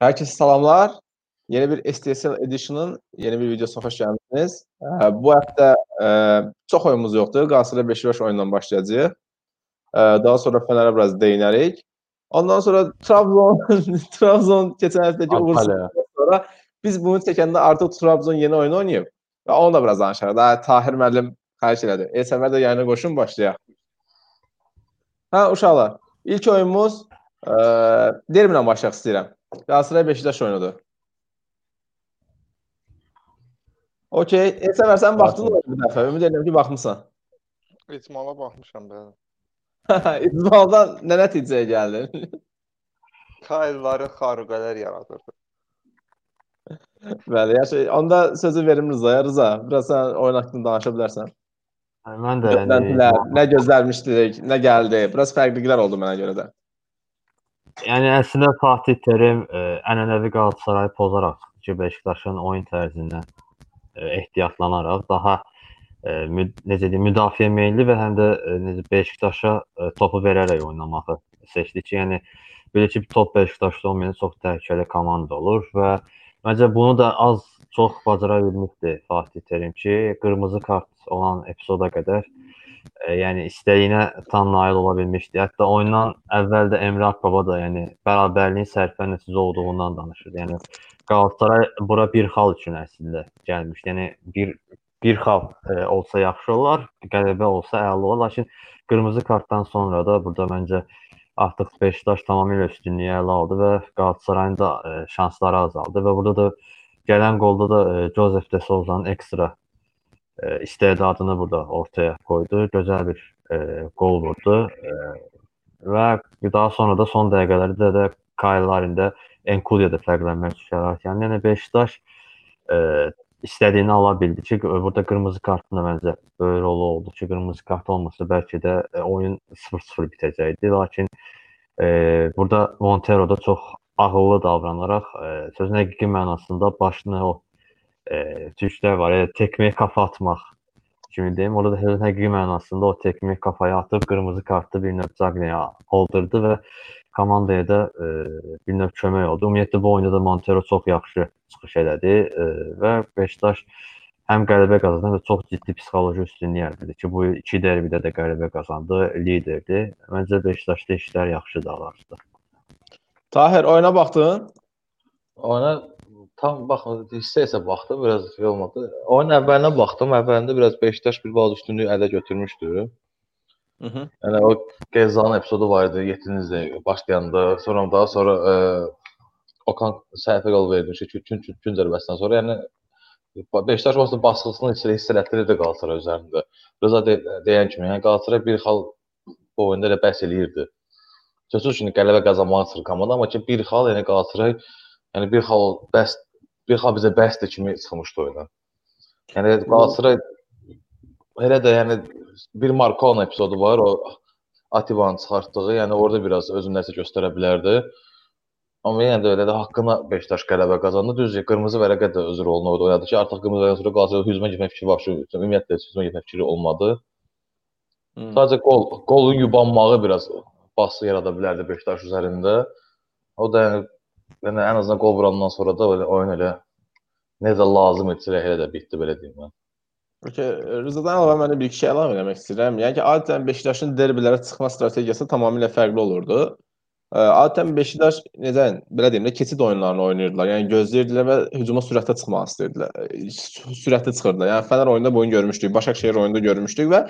Herkese salamlar. Yeni bir STSL Edition'ın yeni bir videosuna xoş gəldiniz. Bu həftə çox oyunumuz yoxdur. Qalatasaray Beşiktaş oyunundan başlayacağıq. Daha sonra Fenerə biraz değinərik. Ondan sonra Trabzon Trabzon keçən həftəki uğursuzluqdan sonra biz bunu çəkəndə artıq Trabzon yeni oyun oynayıb və onu da biraz danışarıq. Daha Tahir müəllim xahiş elədi. Elsəmər də yayına qoşun başlayaq. Hə uşaqlar, ilk oyunumuz Derbi ilə başlayaq istəyirəm. Galatasaray Beşiktaş oyunudur. Okey. E, Səmər sən baxdın mı bu dəfə? Ümid edirəm ki, baxmısan. İcmala baxmışam bəli. İcmaldan nə nəticəyə gəldin? Kaylları xarüqələr yaradırdı. Bəli, yaxşı. Onda sözü verim Rızaya. Rıza, biraz sən oyun haqqında danışa bilərsən. Mən də yəni nə gözlənmişdik, nə gəldi? Biraz fərqliliklər oldu mənə görə də. Yəni əslində Fatih Terim ə, ənənəvi Qalatasarayı pozaraq ki, Beşiktaşın oyun tərzindən ə, ehtiyatlanaraq daha ə, müd necə deyim, müdafiə meylli və həm də ə, necə Beşiktaşa ə, topu verərək oynamağı seçdi ki, yəni belə ki, top Beşiktaşda olmayan çox təhlükəli komanda olur və məncə bunu da az çox bacara bilmişdi Fatih Terim ki, qırmızı kart olan epizoda qədər e, yəni istədiyinə tam nail ola bilmişdi. Hətta oyundan əvvəl də Emre Akbaba da yəni bərabərliyin sərfə nəticə olduğundan danışırdı. Yəni Qalatasaray bura bir xal üçün əslində gəlmişdi. Yəni bir bir xal e, olsa yaxşı olar, qələbə olsa əla olar, lakin qırmızı kartdan sonra da burada məncə artıq Beşiktaş tamamilə üstünlüyü ələ aldı və Qalatasarayın da e, şansları azaldı və burada da gələn qolda da e, Joseph de Souza'nın ekstra e, istedadını burada ortaya koydu. Gözəl bir e, qol vurdu. E, və daha sonra da son dəqiqələrdə də Kyle də Enkudiya da fərqlənmək şəraitində. Yəni Beşiktaş e, istədiyini ala bildi ki, burada qırmızı kartın da məncə böyük rolu oldu ki, qırmızı kart olmasa bəlkə də e, oyun 0-0 bitəcəkdi. Lakin e, burada Montero da çox ağıllı davranaraq e, sözün həqiqi mənasında başını o e, türklər var. Yəni tekməyə kafa atmaq kimi deyim. Orada da həqiqi mənasında o tekməyə kafaya atıb qırmızı kartı bir növ Zagneyə aldırdı və komandaya da e, bir növ kömək oldu. Ümumiyyətlə bu oyunda da Montero çox yaxşı çıxış elədi e, və Beşiktaş həm qələbə qazandı, həm də çox ciddi psixoloji üstünlük əldə etdi ki, bu iki dərbidə də qələbə qazandı, liderdir. Məncə Beşiktaşda işlər yaxşıdır hal-hazırda. Tahir oyuna baxdın? Oyuna tam baxmadım, hissə-hissə baxdım, biraz şey olmadı. Oyun əvvəlinə baxdım, əvvəlində biraz Beşiktaş bir bal üstünlüyü ələ götürmüşdü. -hı. Yəni o Gezalın epizodu var idi 7-ci başlayanda, sonra daha sonra ə, Okan səhvə yol verdi ki, gün gün, zərbəsindən sonra, yəni Beşiktaş olsa baskısını hiss hiss elətdirirdi Qalatasaray üzərində. Rıza de, deyən kimi, yəni Qalatasaray bir xal bu oyunda elə bəs eləyirdi. Sözsüz ki, qələbə qazanmağı sırf komanda, amma ki bir xal, yəni Qalatasaray yəni bir xal bəs bir xal bizə bəsdir kimi çıxmışdı oyuna. Yəni Qalatasaray elə də yəni bir Markon epizodu var, o Atibanın çıxartdığı, yəni orada biraz özünü nəsə göstərə bilərdi. Amma yenə də elə də haqqına Beşiktaş qələbə qazandı. Düzdür, qırmızı vərəqə də özür olunur orada oynadı ki, artıq qırmızı vərəqə sonra Qalatasaray hücuma getmək fikri var. Ümumiyyətlə hücuma getmək fikri olmadı. Hmm. Sadəcə qol, qolun yubanmağı biraz baskı yarada bilərdi Beşiktaş üzərində. O da yəni, yəni ən azından qol vurandan sonra da elə oyun elə necə lazım etsə elə də bitdi belə deyim mən. Okay, Rızadan əlavə mən bir iki şey əlavə etmək istəyirəm. Yəni ki, adətən Beşiktaşın derbilərə çıxma strategiyası tamamilə fərqli olurdu. Adətən Beşiktaş necə belə deyim də keçid oyunlarını oynayırdılar. Yəni gözləyirdilər və hücuma sürətlə çıxmaq istəyirdilər. Sürətli çıxırdılar. Yəni Fənər oyunda bu oyunu görmüşdük, Başakşehir oyunda görmüşdük və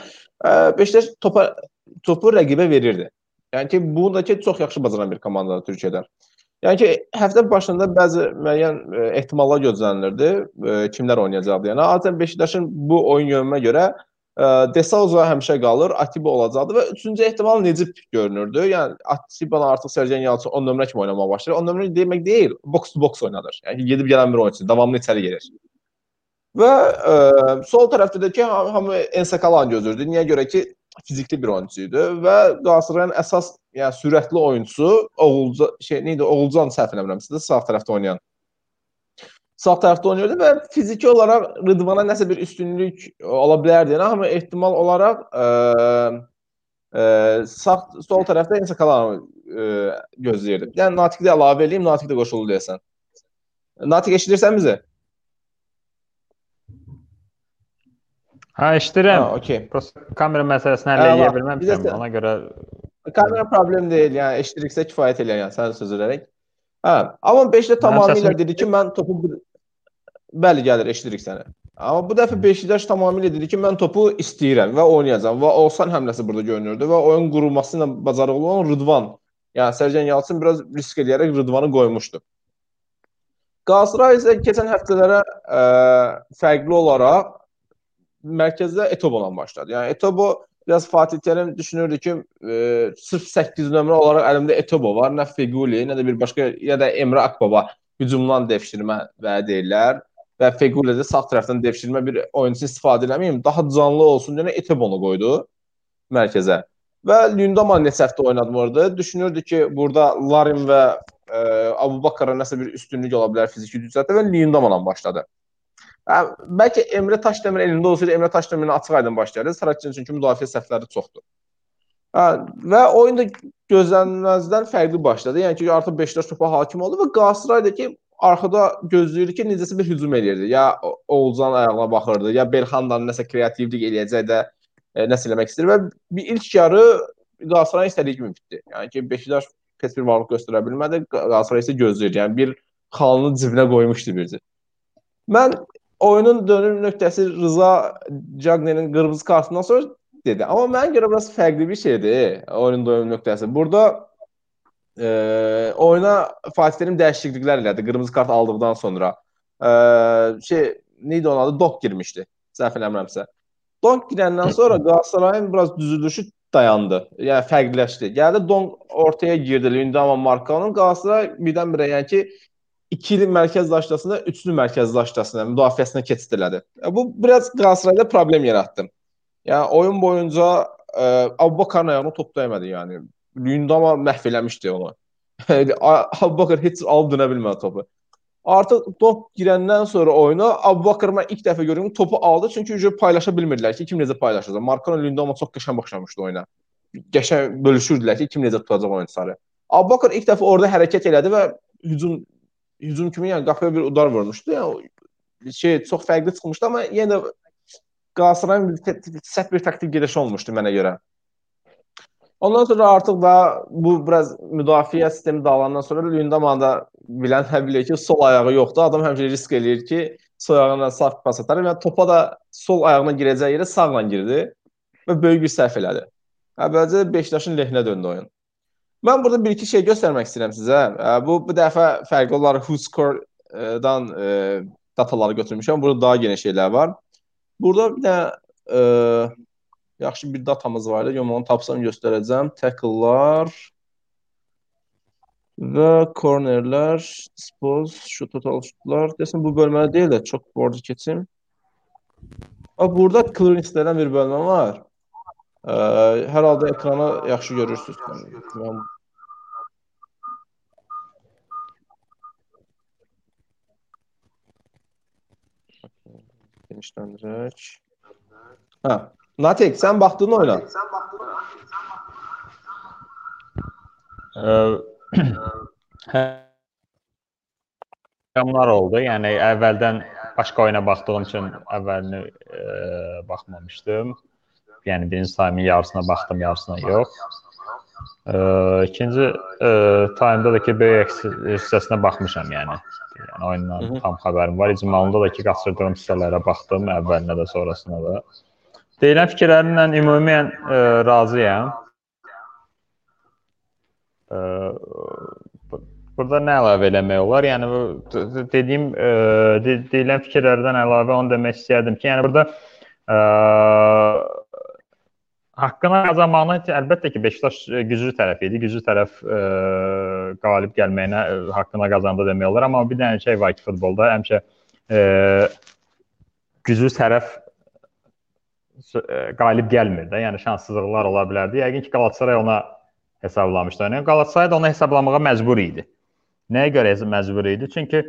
Beşiktaş topa topu rəqibə verirdi. Yəni ki, bu da ki çox yaxşı bacaran bir komandadır Türkiyədə. Yəni ki, həftə başında bəzi müəyyən e, ehtimallar gözlənilirdi, e, kimlər oynayacaqdı. Yəni adətən Beşiktaşın bu oyun yönümə görə e, Desauza həmişə qalır, Atiba olacaqdı və üçüncü ehtimal Necip görünürdü. Yəni Atiba artıq Sergen Yalçın 10 nömrə kimi oynamağa başlayır. 10 nömrə demək deyil, box to box oynadır. Yəni gedib gələn bir oyunçu, davamlı içəri gelir. Və ə, sol tərəfdə də ki, hamı Ensakalan gözlürdü. Niyə görə ki, fizikli bir oyunçu idi və Qalatasarayın əsas yəni sürətli oyunçusu Oğulcan şey nə idi? Oğulcan səhv eləmirəmsə sağ tərəfdə oynayan. Sağ tərəfdə oynayırdı və fiziki olaraq Rıdvana nəsə bir üstünlük ola bilərdi. Yəni amma ehtimal olaraq ə, ə, sağ sol tərəfdə Ensakalan e, gözləyirdim. Yəni Natiqi də əlavə eləyim, Natiq də qoşuldu deyəsən. Natiq eşidirsən bizi? Ha, eşidirəm. Ha, okey. Prosta kamera məsələsini həll Əla. edə bilməmişəm. də- Ona görə Kamera problem deyil, yəni eşidiriksə kifayət eləyər, yəni sən söz verərək. Hə, amma 5-də tamamilə dedi ki, mən topu bəli gəlir, eşidirik səni. Amma bu dəfə Beşiktaş tamamilə dedi ki, mən topu istəyirəm və oynayacağam və Oğuzhan həmləsi burada görünürdü və oyun qurulması ilə bacarıqlı olan Rıdvan, yəni Sərcan Yalçın biraz risk eləyərək Rıdvanı qoymuşdu. Qalatasaray isə keçən həftələrə ə, fərqli olaraq mərkəzdə Etobo-la başladı. Yəni Etobo biraz Fatih Terim düşünürdü ki, e, sırf 8 nömrə olaraq əlimdə Etobo var, nə Feguli, nə də bir başqa ya da Emre Akbaba hücumdan devşirmə vəd edirlər və Feguli də sağ tərəfdən devşirmə bir oyunçu istifadə eləməyim, daha canlı olsun deyə Etobonu qoydu mərkəzə. Və Lündaman neçə həftə oynatmırdı. Düşünürdü ki, burada Larin və e, Abubakara nəsə bir üstünlük ola bilər fiziki cəhətdə və Lündamanla başladı. Hə, bəlkə Emre Taşdemir elində olsaydı Emre Taşdemirlə açıq aydın başlayardı. Saratçının çünki müdafiə səhvləri çoxdur. Hə, və oyun da gözlənilməzdən fərqli başladı. Yəni ki, artıq Beşiktaş topa hakim oldu və Qalatasaray da ki, arxada gözləyirdi ki, necəsə bir hücum eləyirdi. Ya Oğuzcan ayağına baxırdı, ya Belxandan nəsə kreativlik eləyəcək də e, nəsə eləmək istəyir və bir ilk yarı Qalatasaray istədiyi kimi bitdi. Yəni ki, Beşiktaş pes bir varlıq göstərə bilmədi, Qalatasaray isə gözləyirdi. Yəni bir xalını cibinə qoymuşdu bircə. Mən oyunun dönüm nöqtəsi Rıza Cagne'nin qırmızı kartından sonra dedi. Amma mənə görə biraz fərqli bir şeydir oyunun dönüm nöqtəsi. Burada e, oyuna Fatih Terim dəyişikliklər elədi qırmızı kart aldıqdan sonra. E, şey neydi onun adı? Dok girmişdi. Səhv eləmirəmsə. Donk girəndən sonra Qalatasarayın biraz düzülüşü dayandı. Yəni fərqləşdi. Gəldi Donk ortaya girdi Lindama Markanın Qalatasaray birdən-birə yəni ki ikili mərkəz daşlasına, üçlü mərkəz daşlasına, müdafiəsinə keçid elədi. Bu biraz Qalatasarayda problem yaratdı. Yəni oyun boyunca e, Abubakarın ayağına top dəymədi yəni. Lündama məhv eləmişdi onu. Abubakar heç alıb dönə bilmədi topu. Artıq top girəndən sonra oyuna Abubakar mən ilk dəfə görürəm topu aldı çünki ücə paylaşa bilmirdilər ki, kim necə paylaşacaq. Markano Lündama çox qəşəng başlamışdı oyuna. Qəşəng bölüşürdülər ki, kim necə tutacaq oyunçuları. Abubakar ilk dəfə orada hərəkət elədi və hücum hücum kimi yəni qapıya bir udar vurmuşdu. Yəni şey çox fərqli çıxmışdı amma yenə də Qalatasarayın səhv bir taktik gedişi olmuşdu mənə görə. Ondan sonra artıq da bu biraz müdafiə sistemi dağılandan sonra Lündaman da bilən hə bilir ki, sol ayağı yoxdur. Adam həmişə risk eləyir ki, sol ayağına sağ pas atar və topa da sol ayağına girəcəyi yerə sağla girdi və böyük bir səhv elədi. Əvvəlcə Beşiktaşın lehinə döndü oyun. Mən burada bir iki şey göstərmək istəyirəm sizə. Bu bu dəfə fərqli olaraq WhoScore-dan e, dataları götürmüşəm. Burada daha geniş şeylər var. Burada bir də e, yaxşı bir datamız var idi. Onu tapsam göstərəcəm. Tackle-lar və cornerlər, dispose, şut total şutlar. Desən bu bölmədə deyil də çox borcu keçim. A burada clearance-lərdən bir bölmə var. Ə, hər halda ekrana yaxşı görürsüz. Mən genişləndirək. Hə. Natik, sən baxdın oyuna. Həyamlar oldu. Yəni əvvəldən başqa oyuna baxdığım üçün əvvəlini ə, baxmamışdım. Yəni birinci tayımın yarısına baxdım, yarısına yox. Ə, ikinci ə, taymda da ki böyük hissəsinə baxmışam yəni. Yəni oyundan Hı -hı. tam xəbərim var. İcmalında da ki qaçırdığım hissələrə baxdım, əvvəlinə də, sonrasına da. Deyilən fikirlərimlə ümumən ə, razıyam. Ə, burada nə əlavə eləmək olar? Yəni dediyim ə, de, deyilən fikirlərdən əlavə onu demək istəyərdim ki, yəni burada ə, haqqına qazanmağına əlbəttə ki, Beşiktaş ə, güclü tərəf idi. Güclü tərəf ə, qalib gəlməyinə ə, haqqına qazandı demək olar, amma bir dənə şey var ki, futbolda həmişə ə, güclü tərəf ə, qalib gəlmir də. Yəni şanssızlıqlar ola bilərdi. Yəqin ki, Qalatasaray ona hesablamışdı. Yəni Qalatasaray da onu hesablamağa məcbur idi. Nəyə görə məcbur idi? Çünki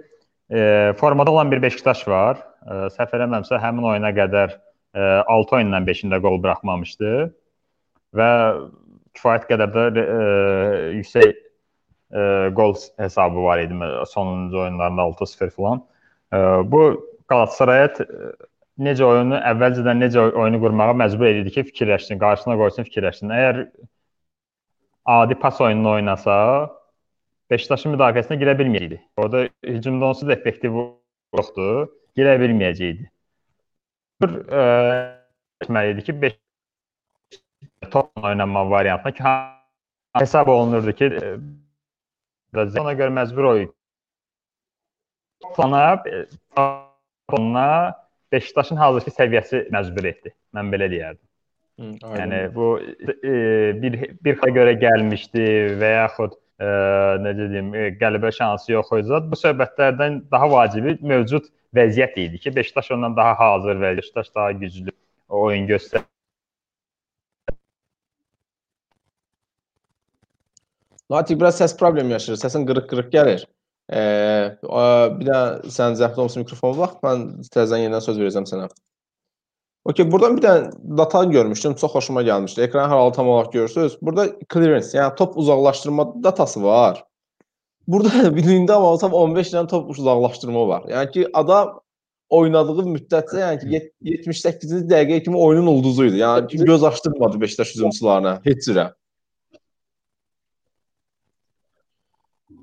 e, formada olan bir Beşiktaş var. E, səhv eləmirəmsə həmin oyuna qədər e, 6 oyundan 5-də qol buraxmamışdı və kifayət qədər də e, yüksək e, gol hesabı var idi sonuncu oyunlarında 6-0 falan. E, bu Qalatasaraya necə oyunu əvvəlcədən necə oyunu qurmağa məcbur edirdi ki, fikirləşsin, qarşısına qoysun, fikirləşsin. Əgər adi pas oyununu oynasa, Beşiktaşın müdafiəsinə girə bilməyəcəkdi. Orada hücumda onsuz da effektiv yoxdur, girə bilməyəcəkdi. Bir e, etməliydi ki, 5 top oynanma variantına ki, hesab olunurdu ki, e, ona görə məcbur oyun plana onunla Beşiktaşın hazırki səviyyəsi məcbur etdi. Mən belə deyərdim. Hı, yəni bu e, bir bir xəyə görə gəlmişdi və yaxud e, necə deyim, e, qələbə şansı yox idi. Bu söhbətlərdən daha vacibi mövcud vəziyyət idi ki, Beşiktaş ondan daha hazır və Beşiktaş daha güclü oyun göstərir. Natiq biraz səs problemi yaşayır. Səsin qırıq-qırıq gəlir. Ee, bir də sən zəhmət olmasa mikrofonu vaxt, mən təzədən yenidən söz verəcəm sənə. Okay, buradan bir dənə data görmüşdüm, çox xoşuma gəlmişdi. Ekran haralı tam olaraq görürsüz. Burada clearance, yəni top uzaqlaşdırma datası var. Burada biliyində amma tam 15 dənə top uzaqlaşdırma var. Yəni ki, adam oynadığı müddətcə, yəni ki, 78-ci dəqiqəyə kimi oyunun ulduzu idi. Yəni ki, göz açdırmadı Beşiktaş hücumçularına heç cürə.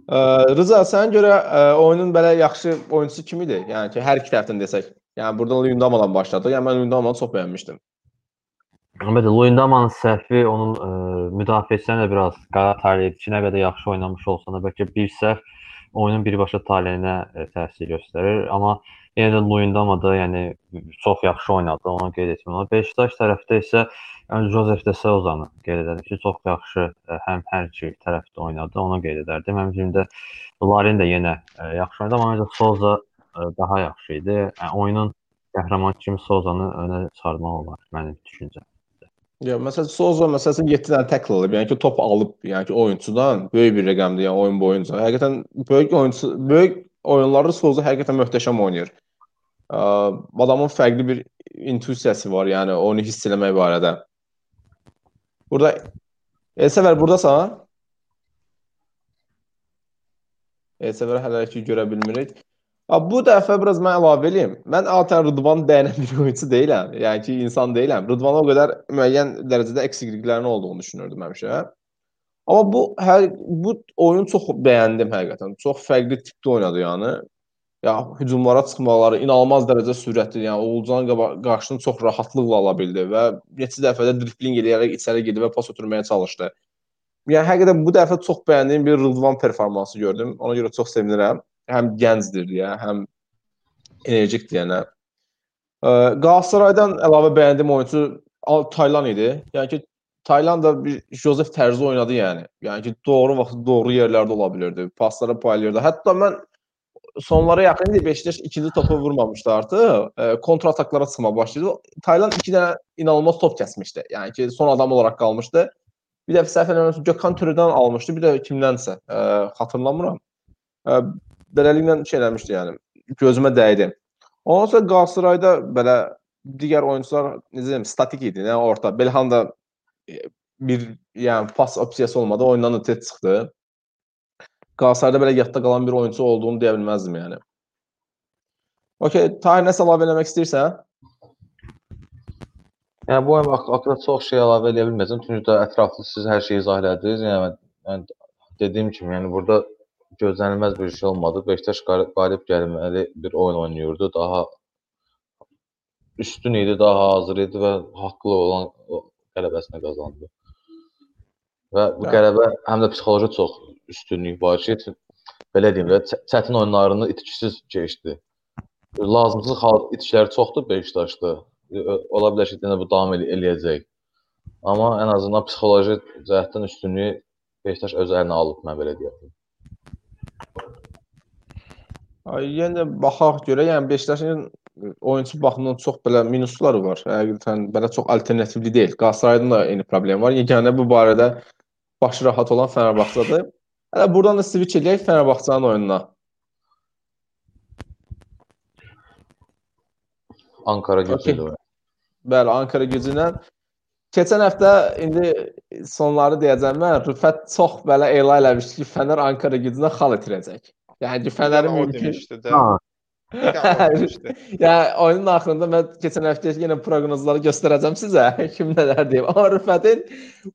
Rıza, sənə görə ə, oyunun belə yaxşı oyunçusu kim idi? Yəni ki, hər iki tərəfdən desək. Yəni burada Luyendamadan başladı. Yəni mən Luyendamadan çox bəyənmişdim. Əlbəttə, Luyendamanın səhvi onun ə, müdafiəsinə də biraz qara taleydi ki, nə qədər yaxşı oynamış olsa da bəlkə bir səhv oyunun birbaşa taleyinə ə, təsir göstərir, amma yenə də Luyendama da yəni çox yaxşı oynadı, onu qeyd etmək olar. Beşiktaş tərəfdə isə Yəni Josef de Souza'nı qeyd edərdim ki, çox yaxşı həm hər iki tərəfdə oynadı, onu qeyd edərdim. Həmçinin də Larin də yenə yaxşı oynadı, amma məncə Souza daha yaxşı idi. Yəni oyunun qəhrəmanı kimi Souza'nı önə çıxarmaq olar mənim düşüncəm. Ya məsələn Souza məsələn 7 dənə tackle alıb, yəni ki, top alıb, yəni ki, oyunçudan böyük bir rəqəmdir, yəni oyun boyunca. Həqiqətən böyük oyunçu, böyük oyunlarda Souza həqiqətən möhtəşəm oynayır. Adamın fərqli bir intuisiyası var, yəni onu hiss eləmək barədə. Burada Elsəvər burdasan? Elsəvər hələ ki görə bilmirik. Bu dəfə biraz mən əlavə eləyim. Mən Altan Rıdvan bəyənən bir oyunçu deyiləm. Yəni ki, insan deyiləm. Rıdvana o qədər müəyyən dərəcədə eksikliklərinin olduğunu düşünürdüm həmişə. Amma bu hər bu oyunu çox bəyəndim həqiqətən. Çox fərqli tipdə oynadı yəni ya hücumlara çıxmaları inanılmaz dərəcədə sürətli, yəni Oğulcan qarşını çox rahatlıqla ala bildi və neçə dəfə də dribling eləyərək içəri girdi və pas ötürməyə çalışdı. Yəni həqiqətən bu dəfə çox bəyəndiyim bir Rıdvan performansı gördüm. Ona görə çox sevinirəm. Həm gəncdir deyə, həm enerjikdir yəni. Qalatasaraydan əlavə bəyəndiyim oyunçu Taylan idi. Yəni ki, Tayland da bir Josef tərzi oynadı yəni. Yəni ki, doğru vaxt doğru yerlərdə ola bilirdi. Paslara paylayırdı. Hətta mən sonlara yaxın idi Beşiktaş ikinci topu vurmamışdı artıq. E, kontra ataklara çıxmağa başladı. Tayland 2 dənə inanılmaz top kəsmişdi. Yəni ki, son adam olaraq qalmışdı. Bir dəfə səhv eləmirəmsə Gökhan Türədən almışdı, bir də kimdənsə, e, xatırlamıram. E, beləliklə şey eləmişdi yəni. Gözümə dəydi. Ondan sonra Qalatasarayda belə digər oyunçular necə deyim, statik idi. Yəni orta Belhan da bir yəni pas opsiyası olmadı, oyundan da tez çıxdı. Qalatasarayda belə yadda qalan bir oyunçu olduğunu deyə bilməzdim yəni. Okay, Tahir nəsə əlavə eləmək istəyirsən? Yəni bu oyun haqqında çox şey əlavə eləyə bilməzəm. Çünki də ətraflı siz hər şeyi izah elədiniz. Yəni mən, mən dediyim kimi, yəni burada gözlənilməz bir şey olmadı. Beşiktaş qalib gəlməli bir oyun oynayırdı. Daha üstün idi, daha hazır idi və haqlı olan qələbəsini qazandı. Və bu qələbə həm də psixoloji çox üstünlük var ki, belə deyim də çətin oyunlarını itkisiz keçdi. Lazımsız itkilər çoxdur Beşiktaşda. Ola bilər ki, bu davam el eləyəcək. Amma ən azından psixoloji cəhətdən üstünlüyü Beşiktaş öz əlinə alıb, mən belə deyərdim. Ay, yenə baxaq görə, yəni Beşiktaşın oyunçu baxımından çox belə minusları var. Həqiqətən belə çox alternativli deyil. Qalatasarayda da eyni problem var. Yeganə bu barədə başı rahat olan Fenerbahçedir. Hələ buradan da switch edək Fenerbahçenin oyununa. Ankara gücü ilə. Okay. Bəli, Ankara gücü ilə Keçən həftə indi sonları deyəcəm mən. Rüfət çox belə elan eləmişdi ki, Fənər Ankara gücünə xal itirəcək. Yəni ki, Fənərin mümkün. Ha, Demişdi. Yəni oyunun axırında mən keçən həftə yenə proqnozları göstərəcəm sizə. Kim nələr deyib. Amma Rüfətin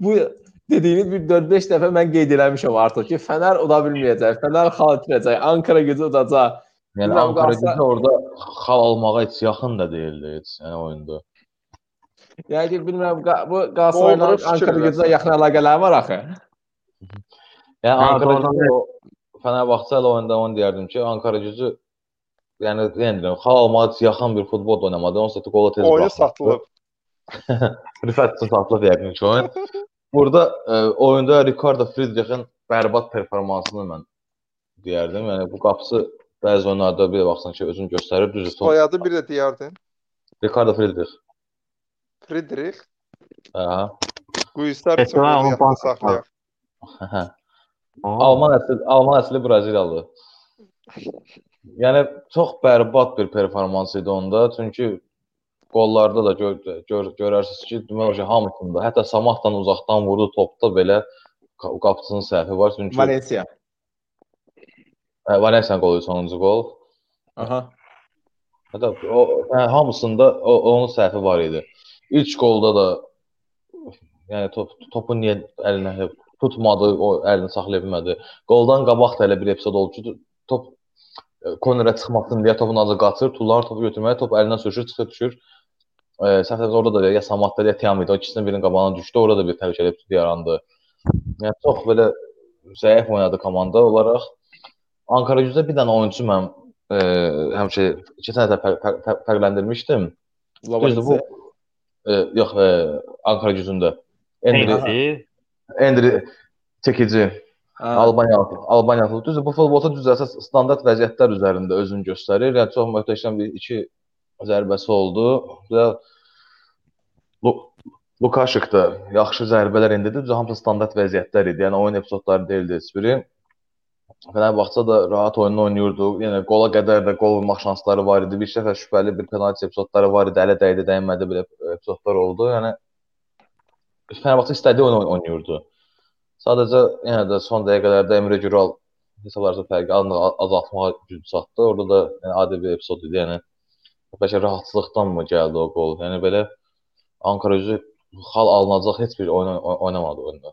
bu dediyini bir 4-5 dəfə mən qeyd eləmişəm artıq ki, Fənər uda bilməyəcək. Fənər xal itirəcək. Ankara gücü udacaq. Yəni Bilmirəm, Ankara qalsa- gücü orada xal almağa heç yaxın da deyildi heç yəni oyunda. Yəni ki, bilmirəm bu Doldurub Ankara gücünə yaxın əlaqələri var axı. Yəni Ankara gücü o Fenerbahçe ilə oyunda onu deyərdim ki, Ankara gücü yəni deyirəm, xal almağa heç yaxın bir futbol da oynamadı. Onsuz da qola tez Oyun satılıb. Rifət üçün satılıb yəqin ki oyun. Burada e, oyunda Ricardo Friedrich'in bərbad performansını mən deyərdim. Yəni bu qapısı bəzi oyunlarda bir baxsan ki, özünü göstərir. Düzdür, Soyadı bir də deyərdin. Ricardo Friedrich. Friedrich. Hə. Saxlayaq. Hə. o. Alman əsli Alman əsli Braziliyalı. Yəni çox bərbad bir performans idi onda, çünki qollarda da gör, gör, görərsiniz ki, demək olar hamısında, hətta Samatdan uzaqdan vurdu topda belə qa- qapıçının səhvi var, çünki Valencia. Hə, Valencia qolu sonuncu qol. Aha. Hətta o hə, hamısında o, onun səhvi var idi. İlk qolda da yəni top, topu niyə əlinə tutmadı, o əlini saxlaya bilmədi. Qoldan qabaq da elə bir epizod oldu ki, top e, kornerə çıxmasın deyə topun azı qaçır, tullar topu götürməyə, top əlindən sürüşür, çıxır, düşür. E, səhvimiz orada da ya Samatda ya Tiam idi. O ikisinin birinin qabağına düşdü. Orada da bir təhlükəli epizod yarandı. Yəni çox belə zəif oynadı komanda olaraq. Ankara gücdə bir dənə oyunçu mən e, həmişə keçən dəfə fər, fər, fər, fərqləndirmişdim. Düzdür bu e, yox e, Ankara gücündə. Endri Neyse, Endri çəkici Albaniyalı, Albaniyalı. Düzdür bu futbolda düz əsas standart vəziyyətlər üzərində özünü göstərir. Yəni çox möhtəşəm bir iki zərbəsi oldu. Və Lu Lukaşik də yaxşı zərbələr endirdi. Düzdür hamısı standart vəziyyətlər idi. Yəni oyun epizodları deyildi heç biri. Fenerbahçe da rahat oyununu oynayırdı. Yəni qola qədər də qol vurmaq şansları var idi. Bir dəfə şübhəli bir penalti epizodları var idi. Ələ dəydi, dəymədi belə epizodlar oldu. Yəni Fenerbahçe istədiyi oyunu oynayırdı. Sadəcə yenə də son dəqiqələrdə Emre Güral hesablarsa fərqi az- azaltmağa güc çatdı. Orada da yəni adi bir epizod idi. Yəni bəlkə rahatçılıqdan mı gəldi o qol? Yəni belə Ankara gücü xal alınacaq heç bir oyun oy- oynamadı oyunda.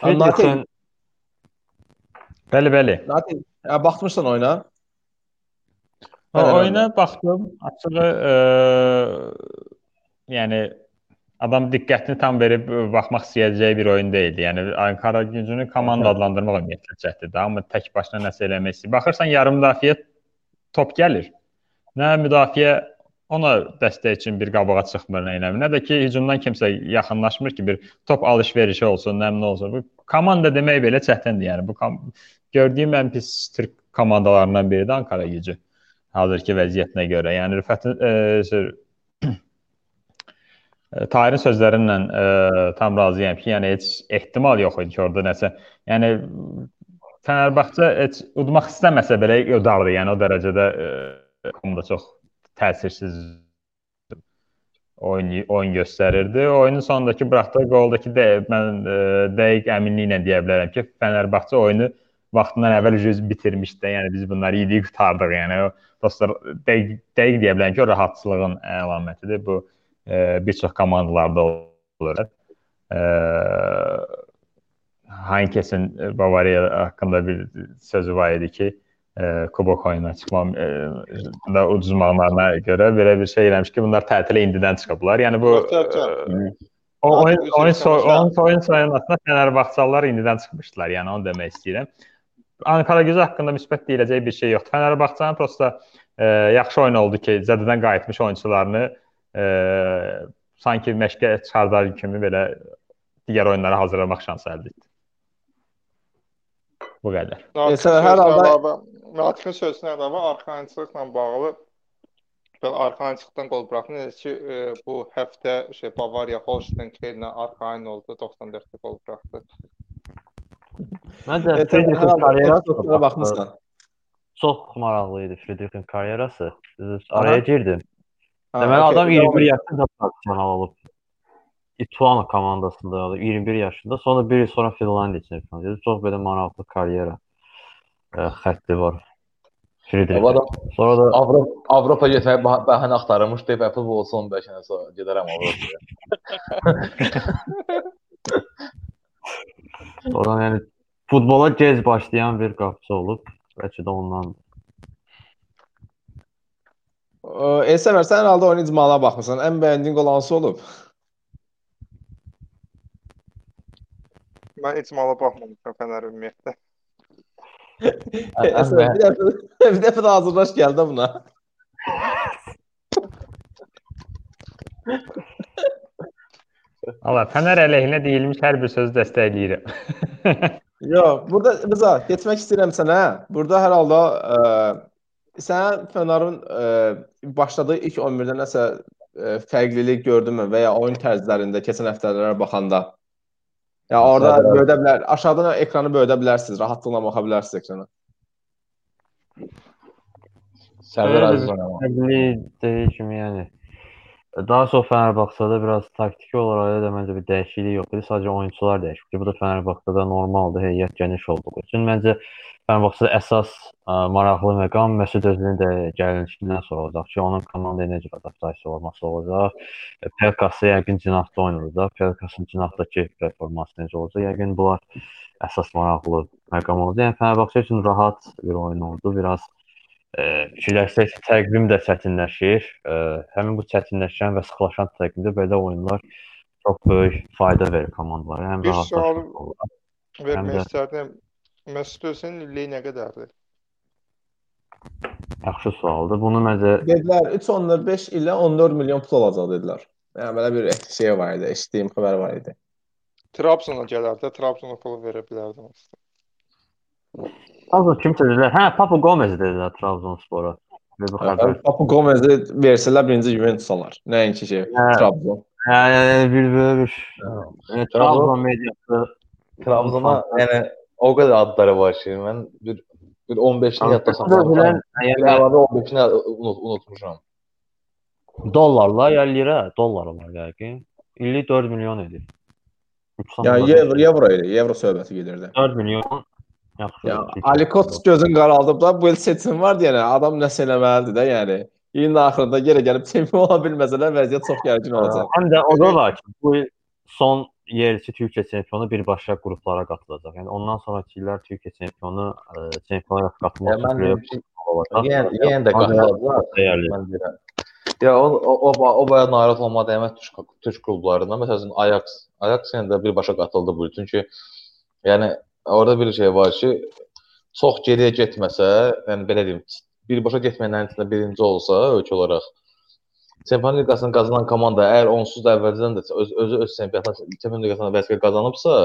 Friedrich'in Bəli, bəli. Natil, hə, baxmışsan oyuna? Bəli, oyuna baxdım. Açığı e, yəni adam diqqətini tam verib baxmaq istəyəcəyi bir oyun deyildi. Yəni Ankara gücünü komanda adlandırmaq ümumiyyətlə çətindir. Amma tək başına nəsə eləmək istəyir. Baxırsan yarım müdafiə top gəlir. Nə müdafiə ona dəstək üçün bir qabağa çıxmır nə eləmir. Nə də ki hücumdan kimsə yaxınlaşmır ki bir top alış-verişi olsun, nə nə olsun. Bu komanda demək belə çətindir. Yəni bu gördüyüm ən pis Türk komandalarından biridir Ankara gücü hazırki vəziyyətinə görə. Yəni şey, e, Tahirin sözlərindən e, tam razıyam ki, yəni heç ehtimal yox idi ki, orada nəsə. Yəni Fənərbağçə heç udmaq istəməsə belə udardı. Yəni o dərəcədə e, komanda çox təsirsiz oyun oyun göstərirdi. Oyunun sonundakı buraxdığı qoldakı də mən e, dəqiq əminliklə deyə bilərəm ki, Fənərbağçə oyunu vaxtından əvvəl yüz bitirmişdi. Yəni biz bunları yedik, qurtardıq. Yəni dostlar dəqiq, dəqiq deyə bilərəm ki, o rahatçılığın əlamətidir. Bu e, bir çox komandalarda olur. E, Hankesin Bavariya haqqında bir sözü var idi ki, e, kubok oyununa çıxmam e, da uduzmaqlarına görə belə bir şey eləmiş ki, bunlar tətilə indidən çıxıblar. Yəni bu Möhtəşəm. e, o oyun Üzr oyun soy, istəmişəm. oyun oyun soyunmasına Fənərbağçalılar indidən çıxmışdılar. Yəni onu demək istəyirəm. Ankara gücü haqqında müsbət deyiləcək bir şey yoxdur. Fənərbağçanın prosta e, yaxşı oyun oldu ki, zədədən qayıtmış oyunçularını e, sanki məşqə çıxardar kimi belə digər oyunlara hazırlamaq şansı əldə etdi. Bu qədər. Mesela hər halda- Natiqin sözünə əlavə arxayınçılıqla bağlı belə arxayınçılıqdan qol buraxın. Necə ki, e, bu həftə şey Bavariya Holstein Kiellə arxayın oldu, 94-də qol buraxdı. Məncə Hər Friedrich'in halda karyerası toplara baxmısan. Çox maraqlı idi Friedrich'in karyerası. Araya girdim. Deməli okey, adam devam 21 et. yaşında professional olub. İtuano komandasında oldu 21 yaşında. Sonra bir il sonra Finlandiya çempionu oldu. Çox belə maraqlı karyera ə, xətti var. Adam Sonra da Avropa Avropa getməyə bəhanə axtarırmış deyib Apple olsun 5 sənə sonra gedərəm Avropaya. sonra yəni futbola gec başlayan bir qapıcı olub. Bəlkə də ondan. Elsəvər sən herhalde oyun icmalına baxmısan. Ən bəyəndiyin qol hansı olub? Mən icmala baxmamışam Fənər ümumiyyətlə. Elsəvər bir dəfə bir dəfə də hazırlaş gəl də buna. Allah Fənər əleyhinə deyilmiş hər bir sözü dəstəkləyirəm. Yox, burada Rıza, getmək istəyirəm sənə. Burada hər halda sən Fənarın ə, başladığı ilk 11-də nəsə ə, fərqlilik gördünmü və ya oyun tərzlərində keçən həftələrə baxanda? Ya orada Səbəb- böyüdə bilər, aşağıdan ekranı böyüdə bilərsiniz, rahatlıqla baxa bilərsiniz ekrana. Sərdar dediyi kimi yəni daha çox Fenerbahçe'də biraz taktiki olaraq da məncə bir dəyişiklik yox idi. Sadəcə oyunçular dəyişibdi. Bu da Fenerbahçe'də normaldır. Heyət geniş olduğu üçün məncə Fenerbahçe'də əsas ə, maraqlı məqam Məsud Özilin də gəlişindən sonra olacaq ki, onun komandaya necə adaptasiya olması olacaq. E, Pelkası yəqin cinahda oynayacaq. Pelkasın cinahdakı performansı necə olacaq? Yəqin bunlar əsas maraqlı məqam olacaq. Yəni Fenerbahçe üçün rahat bir oyun oldu. Biraz e, fikirləşsək təqvim də çətinləşir. E, həmin bu çətinləşən və sıxlaşan təqvimdə belə oyunlar çox böyük fayda verir komandalara. Həm rahatlaşır. Vermək istərdim. Məsud Özilin illiyi nə qədərdir? Yaxşı sualdır. Bunu məncə Dedilər 3.5 ilə 14 milyon pul alacaq dedilər. Yəni belə bir şey var idi, eşitdiyim xəbər var idi. Trabzona gələrdə, Trabzona pulu verə bilərdim aslında. Trabzon kim dedilər? Hə, Papu Gomez dedilər Trabzonspora. Xəbər. Papu Gomez'i versələr birinci Juventus alar. Nəinki şey, Hə. Trabzon. Hə, yəni bir belə bir yəni, Trabzon mediası Trabzona yəni o qədər adları var ki, mən bir bir 15-ni yadda saxlamışam. Özülən, Bir yəni əlavə 15-ni unut, unutmuşam. dollarla ya lira, dollar olar yəqin. İllik 4 milyon edir. Yəni evro, evro idi, evro söhbəti gedirdi. 4 milyon yaxşı. Ya Ali Koç gözün qaraldıb da bu il seçim var deyənə adam nəsə eləməlidir də, yəni. İlin axırında yenə gəlib çempion ola bilməsələr vəziyyət çox gərgin olacaq. Həm də o da var ki, bu il son yerçi Türkiyə çempionu birbaşa qruplara qatılacaq. Yəni ondan sonrakı illər Türkiyə çempionu ə, çempionlara Ya qatılmaq üçün olacaq. yenə yenə də qatılacaq. Ya o o o, o bayağı narahat olma dəymət Türk Türk klublarından. Məsələn Ajax, Ajax yenə də birbaşa qatıldı bu il. Çünki yəni orada bir şey var ki, çox geriyə getməsə, yəni belə deyim, birbaşa getməyənin içində birinci olsa ölkə olaraq Çempionlar Liqasını qazanan komanda əgər onsuz da əvvəldən də öz özü öz çempionatını Çempionlar Liqasına vəzifə qazanıbsa,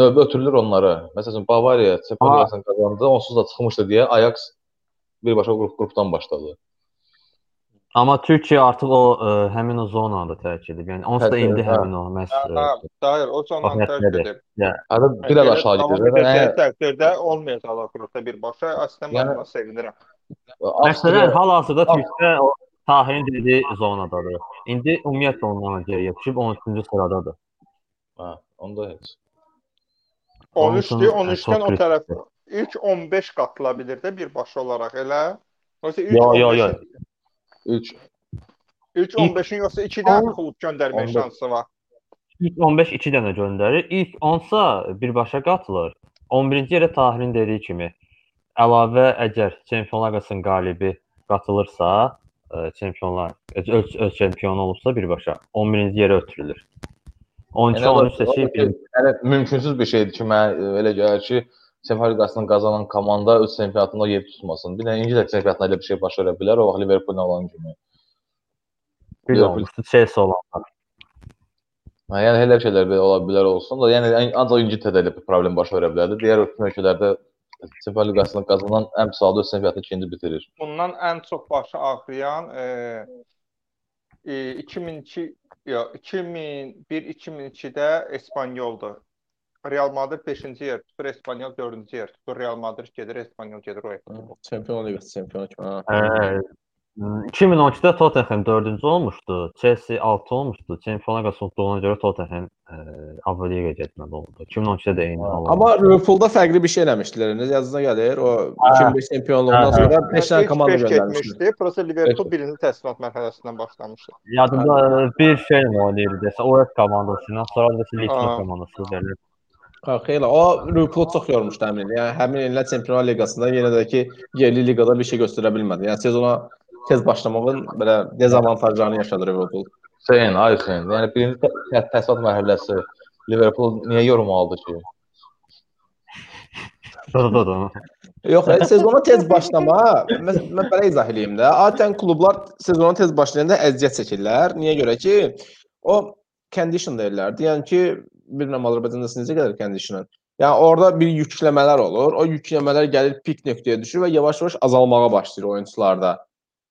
növbə ötürülür onlara. Məsələn, Bavariya Çempionlar Liqasını qazandı, onsuz da çıxmışdı deyə Ajax birbaşa qrup qrupdan başladı. Amma Türkiyə artıq o ə, həmin o zonada tərk edib. Yəni onsuz da Hə, indi hə. həmin o məhz Hə, hə, Hayır, o sondan Bax, tərk edib. Hətta biraz aşağı gedir. Yəni, təqdirdə olmayacaqlar qrupda birbaşa. Əslində mən Yəni- buna sevinirəm. Məsələn, hal-hazırda. Türkiyə o Tahirin dediyi zonadadır. İndi ümumiyyətlə ondan geriyə düşüb 13-cü sıradadır. hə, onda heç. 13-dür, Onun üçün, 13-dən çox o tərəf ilk 15 qatıla bilir də birbaşa olaraq elə. Yoxsa ilk Yo, yo, yo. 15-in 3 ilk 15-in yoxsa 2-dən on- klub göndərmək 15. şansı var. İlk 15 2 dənə göndərir. İlk 10-sa birbaşa qatılır. 11-ci yerə Tahirin dediyi kimi əlavə əgər Çempionlar Liqasının qalibi qatılırsa, çempionlar öz, öz, öz çempionu olubsa birbaşa 11-ci yerə ötürülür. 13 Yəni o da- 13 o da seçib yəni mümkünsüz bir şeydir ki, mənə e, elə gəlir ki, Çempionlar Liqasını qazanan komanda öz çempionatında yer tutmasın. Bir də İngiltərə çempionatında elə bir şey baş verə bilər, o vaxt Liverpool olan kimi. bir olmuşdu Chelsea olan. Hə, yəni elə şeylər belə ola bilər olsun da, yəni ən- ancaq İngiltərədə elə bir problem baş verə bilərdi. Digər ölkələrdə Çempionlar Liqasını qazanan ən halda öz çempionatını ikinci bitirir. Bundan ən çox başı ağrıyan e, e, 2002 yox 2001-2002-də Espanyoldur. Real Madrid 5-ci yer tutur, Espanyol 4-cü yer tutur. Real Madrid gedir, Espanyol gedir o. Çempion Liqası çempionu kimi. Hə, 2012-də Tottenham 4-cü olmuşdu, Chelsea 6 olmuşdu. Çempionlar Liqası udduğuna görə Tottenham e, Avroliqaya getməli oldu. 2012-də də eyni oldu. Amma Liverpoolda fərqli bir şey eləmişdilər. Necə yazına gəlir? O 2005 çempionluğundan sonra 5 dənə komanda göndərmişdi. Prosta Liverpool birinci təsdiqat mərhələsindən başlamışdı. Yadımda e, bir şey oynayırdı desə, OS komandası ilə, sonra da Leeds komandası verir. Ha, xeyli. O Liverpool çox yormuşdu həmin il. Yəni həmin illər Çempionlar Liqasında yenə də ki, yerli liqada bir şey göstərə bilmədi. Yəni sezona tez başlamağın belə dezavantajlarını yaşadı Liverpool. Hüseyn, ay Hüseyn. Yəni birinci tə- tə- təsdiqat mərhələsi Liverpool niyə yorum aldı ki? Yox, e, sezona tez başlama, mən, mən belə izah eləyim də. Adətən klublar sezona tez başlayanda əziyyət çəkirlər. Niyə görə ki, o condition deyirlər. Yəni ki, bilmirəm Azərbaycanda necə gəlir condition. Yəni orada bir yükləmələr olur. O yükləmələr gəlir pik nöqtəyə düşür və yavaş-yavaş azalmağa başlayır oyunçularda.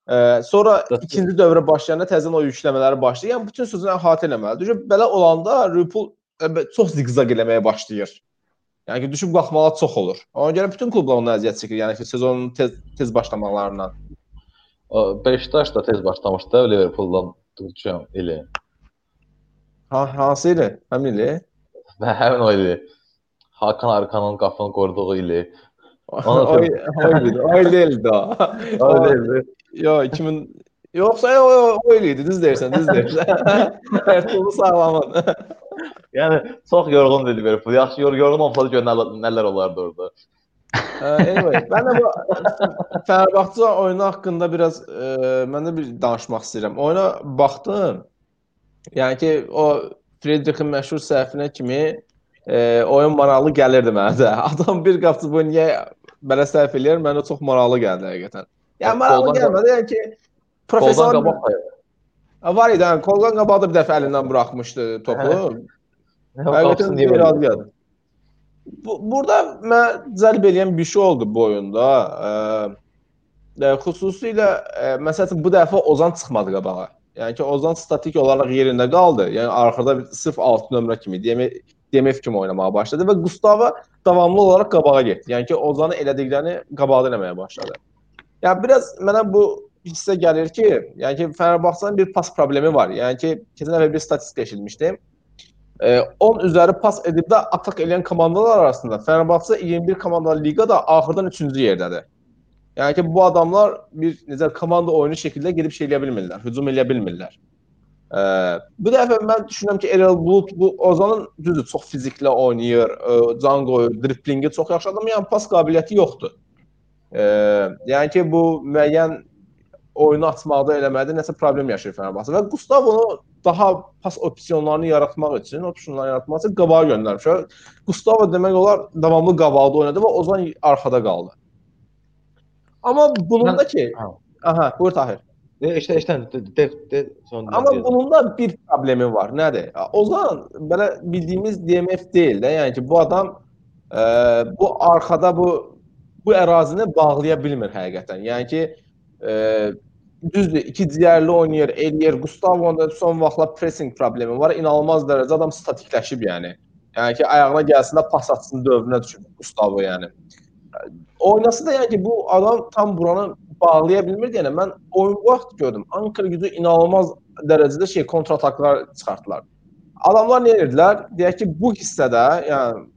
E, sonra ikinci dövrə başlayanda təzədən o yükləmələri başlayır. Yəni bütün sözünü əhatə eləməlidir. Çünki belə olanda Liverpool e, çox ziqzaq eləməyə başlayır. Yəni ki, düşüb qalxmalar çox olur. Ona görə bütün klublar ondan əziyyət çəkir. Yəni ki, sezonun tez tez başlamaqlarından. O, Beşiktaş da tez başlamışdı da Liverpooldan tutacağım ili. Ha, hansı ili? Həmin ili? Və həmin o ili Hakan Arkanın qapını qoruduğu ili. O Ona o ili, o ili deyildi o. Öyle değildi. Yo, 2000 Yoxsa o, o, il idi, düz deyirsən, düz deyirsən. Ertuğrul sağlamın. Yəni çox yorğundu Liverpool. Yaxşı yor yorğun olsaydı gör nələr, nələr olardı orada. anyway, mən də bu Fenerbahçe oyunu haqqında biraz e, mən də bir danışmaq istəyirəm. Oyuna baxdım. Yəni ki, o Friedrich'in məşhur səhvinə kimi e, oyun maraqlı gəlirdi mənə də. Adam bir qapçı bu niyə belə səhv eləyir? Mənə çox maraqlı gəldi həqiqətən. Yəni maraqlı gəlmədi, yəni ki, qabaq Ha, var idi. Koldan qabağı da bir dəfə əlindən buraxmışdı topu. Həqiqətən biraz gəldi. Bu, burada mən cəlb edən bir şey oldu bu oyunda. Ə, ə, xüsusilə ə, məsələn bu dəfə Ozan çıxmadı qabağa. Yəni ki, Ozan statik olaraq yerində qaldı. Yəni arxada sırf 6 nömrə kimi, DMF, DMF kimi oynamağa başladı və Gustavo davamlı olaraq qabağa getdi. Yəni ki, Ozanı elədiklərini qabaqda eləməyə başladı. Yəni biraz mənə bu hissə gəlir ki, yəni ki, Fenerbahçenin bir pas problemi var. Yəni ki, keçən dəfə bir statistika eşitmişdim. E, 10 üzəri pas edib də atak edən komandalar arasında Fenerbahçe 21 komandalı liqada axırdan 3-cü yerdədir. Yəni ki, bu adamlar bir necə komanda oyunu şəkildə gedib şey eləyə bilmirlər, hücum eləyə bilmirlər. E, bu dəfə mən düşünürəm ki, Erel Bulut bu Ozanın düzdür, çox fiziklə oynayır, e, can qoyur, driblingi çox yaxşı adam, yəni pas qabiliyyəti yoxdur. E, yəni ki, bu müəyyən oyunu açmaqda eləmədə nəsə problem yaşayır Fenerbahçe və Gustavonu daha pas opsiyonlarını yaratmaq üçün, opsiyonları yaratmaq üçün qabağa göndərmişlər. Gustavo demək olar davamlı qabaqda oynadı və Ozan arxada qaldı. Amma bunun da ki, Ha. aha, buyur Tahir. İşte işte de, de, son Amma bunun da bir problemi var. Nədir? Ozan belə bildiyimiz DMF deyil də. Yəni ki, bu adam e, bu arxada bu bu ərazini bağlaya bilmir həqiqətən. Yəni ki, e, düzdür, iki ciyərli oynayır, eləyir. Gustavo'nun da son vaxtlar pressing problemi var. İnanılmaz dərəcədə adam statikləşib yəni. Yəni ki, ayağına gəlsin də pas atsın dövrünə düşüb Gustavo yəni. Oynası da yəni ki, bu adam tam buranı bağlaya bilmirdi. Yəni mən oyun vaxt gördüm. Ankara gücü inanılmaz dərəcədə şey kontrataklar çıxartdılar. Adamlar nə edirdilər? Deyək ki, bu hissədə, yəni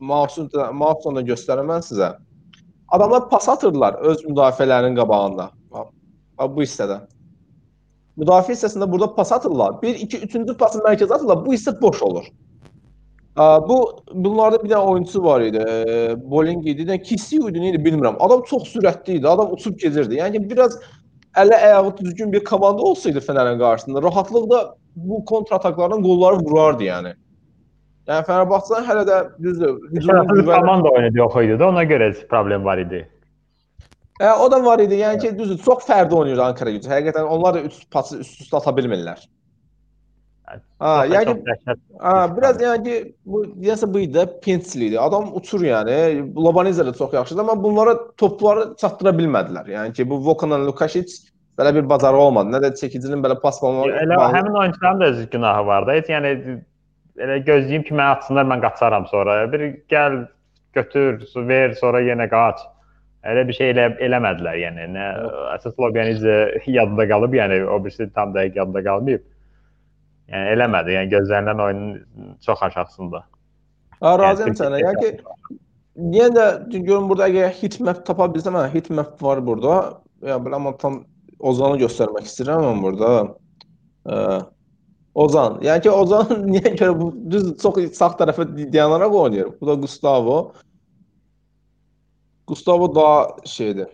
Mausun Mausun'da göstərəm mən sizə. Adamlar pas atırdılar öz müdafiələrinin qabağında. Bax bu hissədə. Müdafiə hissəsində burada pas atırlar. 1 2 3-cü pası mərkəzə atırlar. Bu hissə boş olur. Bu bunlarda bir dənə oyunçu var idi. Bowling idi. Nə Kisiu idi, nə idi bilmirəm. Adam çox sürətli idi. Adam uçub gedirdi. Yəni biraz ələ ayağı düzgün bir komanda olsaydı Fenerin qarşısında rahatlıqla bu kontrataklardan qolları vurardı yəni. Yəni Fenerbahçe hələ də düzdür, hücumun güvəni komanda oyunu yox idi də, ona görə problem var idi. Hə, o da var idi. Yəni ki, düzdür, çox fərdi oynayır Ankara gücü. Həqiqətən onlar da üst pası üst-üstə ata bilmirlər. Ha, yəni ha, biraz yəni ki, bu deyəsə bu idi, Pensli idi. Adam uçur yəni. Lobanizə də çox yaxşıdır, amma bunlara topları çatdıra bilmədilər. Yəni ki, bu Vokanla Lukasic belə bir bacarığı olmadı. Nə də çəkicinin belə pas balonu. Elə həmin oyunçuların da öz günahı var da. Yəni elə gözləyim ki, mənə atsınlar, mən qaçaram sonra. Bir gəl, götür, ver, sonra yenə qaç. Elə bir şey elə eləmədilər, yəni nə əsas loqya necə yadda qalıb, yəni o birisi tam dəqiq yadda qalmayıb. Yəni eləmədi. Yəni gözlənilən oyunun çox aşağısında. Ha, razıyam sənə. Yəni ki, yenə də görün burada əgər hitmap tapa bilsəm, hə, hitmap var burada. Ya belə amma tam Ozanı göstərmək istəyirəm mən burada. Ə, Ozan. Yəni ki, Ozan niyə görə bu düz çox sağ tərəfə dayanaraq oynayır. Bu da Gustavo. Gustavo daha şeydir.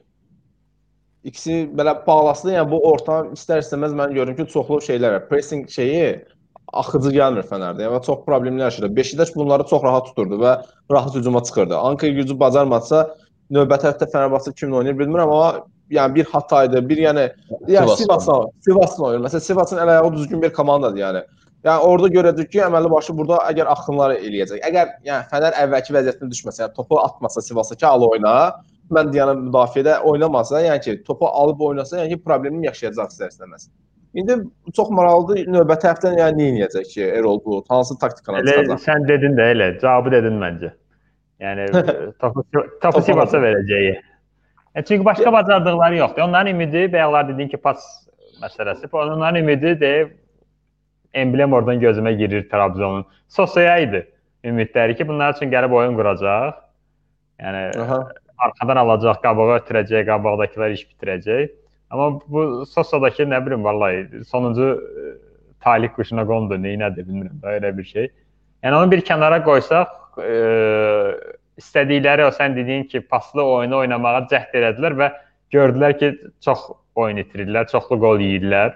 İkisi belə bağlasın, yəni bu orta istər-istəməz mən görürəm ki, çoxlu şeylər. Pressing şeyi axıcı gəlmir Fənərdə. Yəni çox problemlər yaşayır. Beşiktaş bunları çox rahat tuturdu və rahat hücuma çıxırdı. Ankara gücü bacarmasa növbəti həftə Fənərbağçı kimlə oynayır bilmirəm, amma yəni bir Hataydı, bir yəni yəni Sivasla, Sivasla oynayır. Məsələn, Sivasın əl ayağı düzgün bir komandadır yəni. Yəni orada görəcək ki, əməlli başı burada əgər axınları eləyəcək. Əgər yəni Fənər əvvəlki vəziyyətinə düşməsə, yəni topu atmasa Sivasa ki, al oyna, mən deyirəm müdafiədə oynamasa, yəni ki, topu alıb oynasa, yəni ki, problemini yaşayacaq istər-istəməz. İndi çox maraqlıdır. Növbəti həftə yəni nə edəcək ki, Erol Bulut hansı taktikana çıxacaq? Sən dedin də elə, cavabı dedin məncə. Yəni topu topu Sivasa verəcəyi. E, çünki başqa bacardıqları yoxdur. Onların ümidi bayaqlar dedin ki, pas məsələsi. Onların ümidi də emblem oradan gözümə girir Trabzonun. Sosaya idi ümidləri ki, bunlar üçün gəlib oyun quracaq. Yəni Aha. arxadan alacaq, qabağa ötürəcək, qabaqdakılar iş bitirəcək. Amma bu Sosodakı nə bilim vallahi sonuncu e, talih quşuna qondu, nə nədir bilmirəm da elə bir şey. Yəni onu bir kənara qoysaq, e, istədikləri o sən dediyin ki, paslı oyunu oynamağa cəhd elədilər və gördülər ki, çox oyun itirirlər, çoxlu qol yeyirlər.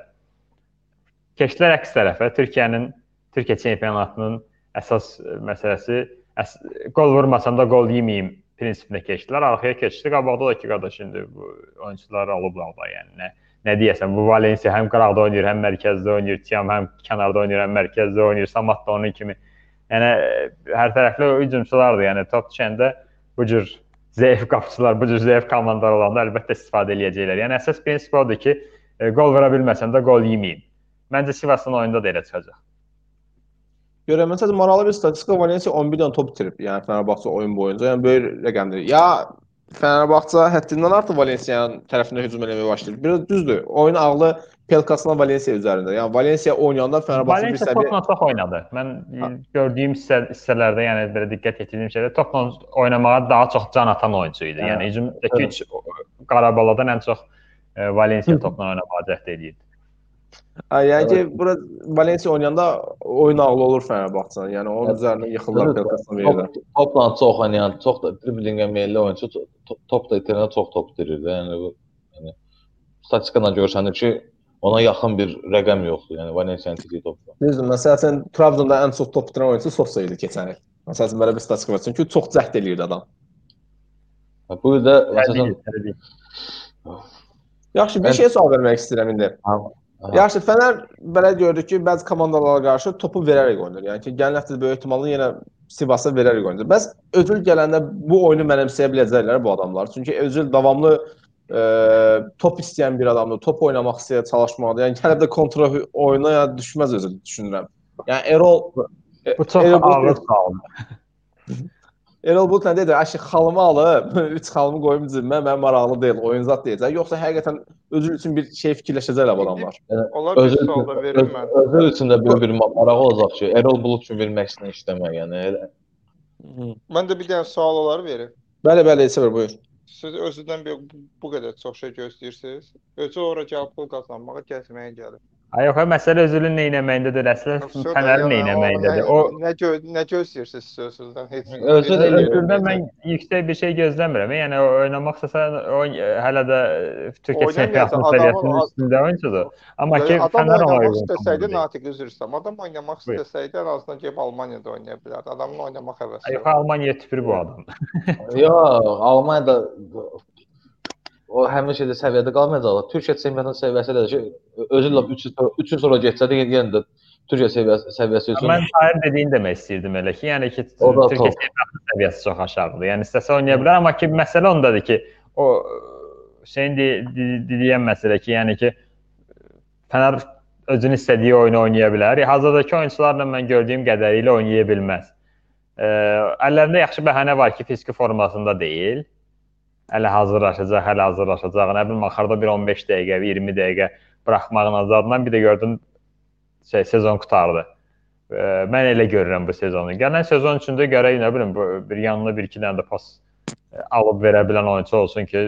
Keçdilər əks tərəfə. Türkiyənin Türkiyə çempionatının əsas məsələsi əs qol vurmasam da qol yeməyim prinsipinə keçdilər. Arxaya keçdi. Qabaqda da ki, qardaş indi bu oyunçular alıblar da, yəni nə nə deyəsən, bu Valensiya həm qıraqda oynayır, həm mərkəzdə oynayır, Tiam həm kənarda oynayır, həm mərkəzdə oynayır, Samat da onun kimi. Yəni hər tərəfli hücumçulardır. Yəni top düşəndə bu cür zəif qapıçılar, bu cür zəif komandalar olanda əlbəttə istifadə eləyəcəklər. Yəni əsas prinsip odur ki, e, qol vura bilməsən də qol yeməyim. Məncə Sivasın oyunda da elə çıxacaq. Görəm, məsələn, maraqlı bir statistika Valensiya 11 dənə top itirib, yəni Fenerbahçe oyun boyunca. Yəni böyük rəqəmdir. Ya Fenerbahçe həddindən artıq Valensiyanın tərəfinə hücum etməyə başlayır. Biraz düzdür. Oyun ağlı Pelkasla Valensiya üzərində. Yəni Valensiya oynayanda Fenerbahçe bir səviyyə topla çox oynadı. Mən ha. gördüyüm hissə, hissələrdə, yəni belə diqqət yetirdiyim şeydə topla oynamağa daha çox can atan oyunçu idi. Yəni hücumdakı üç Qarabaladan ən çox e, Valensiya topla oynamağa cəhd edirdi. Hə, yəni ki, bura Valensiya oynayanda oyun ağlı olur Fenerbahçe. Yəni onun üzərinə yıxırlar Pelkasla verirlər. Topla çox oynayan, çox da driblinqə meylli oyunçu top da itirənə çox top itirir. Yəni bu yəni statistikadan görsənir ki, ona yaxın bir rəqəm yoxdur. Yəni Valensiyanın itiyi topla. Düzdür. Məsələn, Trabzonda ən çox top itirən oyunçu Sosa idi keçən il. Məsələn, belə bir statistika var. Çünki çox cəhd eləyirdi adam. Bu da məsələn Yaxşı, bir şey sual vermək istəyirəm indi. Yaxşı, Fənər belə gördük ki, bəzi komandalara qarşı topu verərək oynayır. Yəni ki, gələn həftə böyük ehtimalla yenə Sivasa verərək oynayır. Bəs Özül gələndə bu oyunu mənimsəyə biləcəklər bu adamlar. Çünki Özül davamlı e, top istəyən bir adamdır. Top oynamaq istəyir, çalışmalıdır. Yəni gəlib də kontrol oyuna ya düşməz Özül düşünürəm. Yəni Erol bu çox Erol, ağır sualdır. Erol Bulut nə dedi? Aşı xalımı alıb, 3 xalımı qoyum cibimə, mən maraqlı deyil, oyun zat deyəcək. Yoxsa həqiqətən özü üçün bir şey fikirləşəcəklər bu adamlar. Onlar bir sualda verim mən. Özü üçün də böyük bir maraq olacaq ki, Erol Bulut üçün verməksinə işləmək, yəni elə. Mən də bir dənə sual olar verim. Bəli, bəli, Səbir, buyur. Siz özündən bir, bu qədər çox şey gözləyirsiniz. Özü ora gəlib pul qazanmağa, gəzməyə gəlir. Ay yox, məsələ özünün nə etməyindədir, əsl fənərin nə etməyindədir. O nə gö nə gözləyirsiniz sözsüzdən heç. Özündən mən yüksək bir şey gözləmirəm. Yəni o oynamaq istəsə o hələ də Türkiyə çempionatının səviyyəsinin üstündə oyunçudur. Amma ki fənər ona uyğun. İstəsəydi Natiq üzr istəyirəm. Adam oynamaq istəsəydi ən azından gəlib Almaniyada oynaya bilərdi. Adamın oynamaq həvəsi. Yox, Almaniya tüpürü bu adam. Yox, Almaniyada o həmin şeydə səviyyədə qalmayacaqlar. Türkiyə çempionatının səviyyəsi də ki, özü ilə 3 3 il sonra getsə də yenə də Türkiyə səviyyəsi, səviyyəsi üçün. Mən Tahir dediyini demək istəyirdim elə ki, yəni ki, Türkiyə çempionatının səviyyəsi çox aşağıdır. Yəni istəsə oynaya bilər, amma ki, məsələ ondadır ki, o şeyin deyilən məsələ ki, yəni ki, Fənər özünün istədiyi oyunu oynaya bilər. Hazırdakı oyunçularla mən gördüyüm qədərilə oynaya bilməz. Ə, əllərində yaxşı bəhanə var ki, fiziki formasında deyil. Hələ hazırlaşacaq, hələ hazırlaşacaq. Nə bilim axırda bir 15 dəqiqə, 20 dəqiqə buraxmağın azadından bir də gördün şey sezon qutardı. E, mən elə görürəm bu sezonu. Gələn sezon üçün də gərək nə bilim bir yanına bir iki dənə də pas alıb verə bilən oyunçu olsun ki,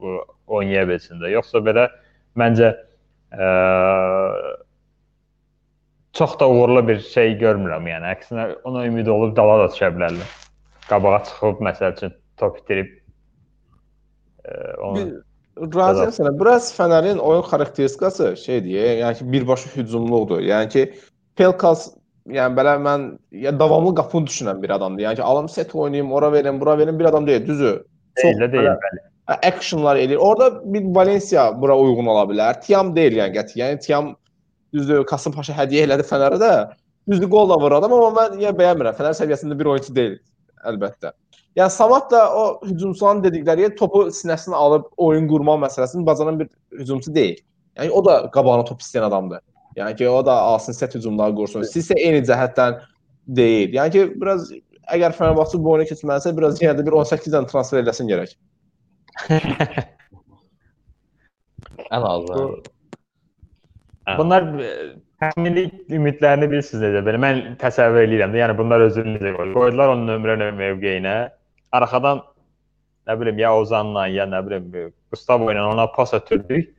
bu oynaya bilsin də. Yoxsa belə məncə ə, çox da uğurlu bir şey görmürəm. Yəni əksinə ona ümid olub dala da düşə bilərlər. Qabağa çıxıb məsəl üçün top itirib Razıyam sənə. Biraz Fənərin oyun xarakteristikası şeydir, yəni ki, birbaşa hücumluqdur. Yəni ki, Pelkas yəni belə mən ya davamlı qapını düşünən bir adamdır. Yəni ki, alım set oynayım, ora verim, bura verim bir adam deyil, düzü. Elə deyil, bəli. Actionlar eləyir. Orada bir Valencia bura uyğun ola bilər. Tiam deyil yəni qəti. Yəni Tiam düzdür, Kasımpaşa hədiyyə elədi Fənərə də. Düzdür, gol da vurur adam, amma mən yəni bəyənmirəm. Fənər səviyyəsində bir oyunçu deyil əlbəttə. Yəni Samat da o hücumçuların dedikləri topu sinəsinə alıb oyun qurma məsələsini bacaran bir hücumçu deyil. Yəni o da qabağına top istəyən adamdır. Yəni ki, o da alsın set hücumları qursun. Siz isə eyni cəhətdən deyil. Yəni ki, biraz əgər Fenerbahçe bu oyuna keçməlisə, biraz yenə də bir 18 dənə transfer eləsin gərək. Ən azı. Bunlar e, təxmini ümidlərini bilirsiniz necə belə. Mən təsəvvür edirəm də, yəni bunlar özünü necə qoydular. Onun nömrə mövqeyinə. Arxadan nə bilim ya Ozanla ya nə bilim Gustavo ilə ona pas ötürdük.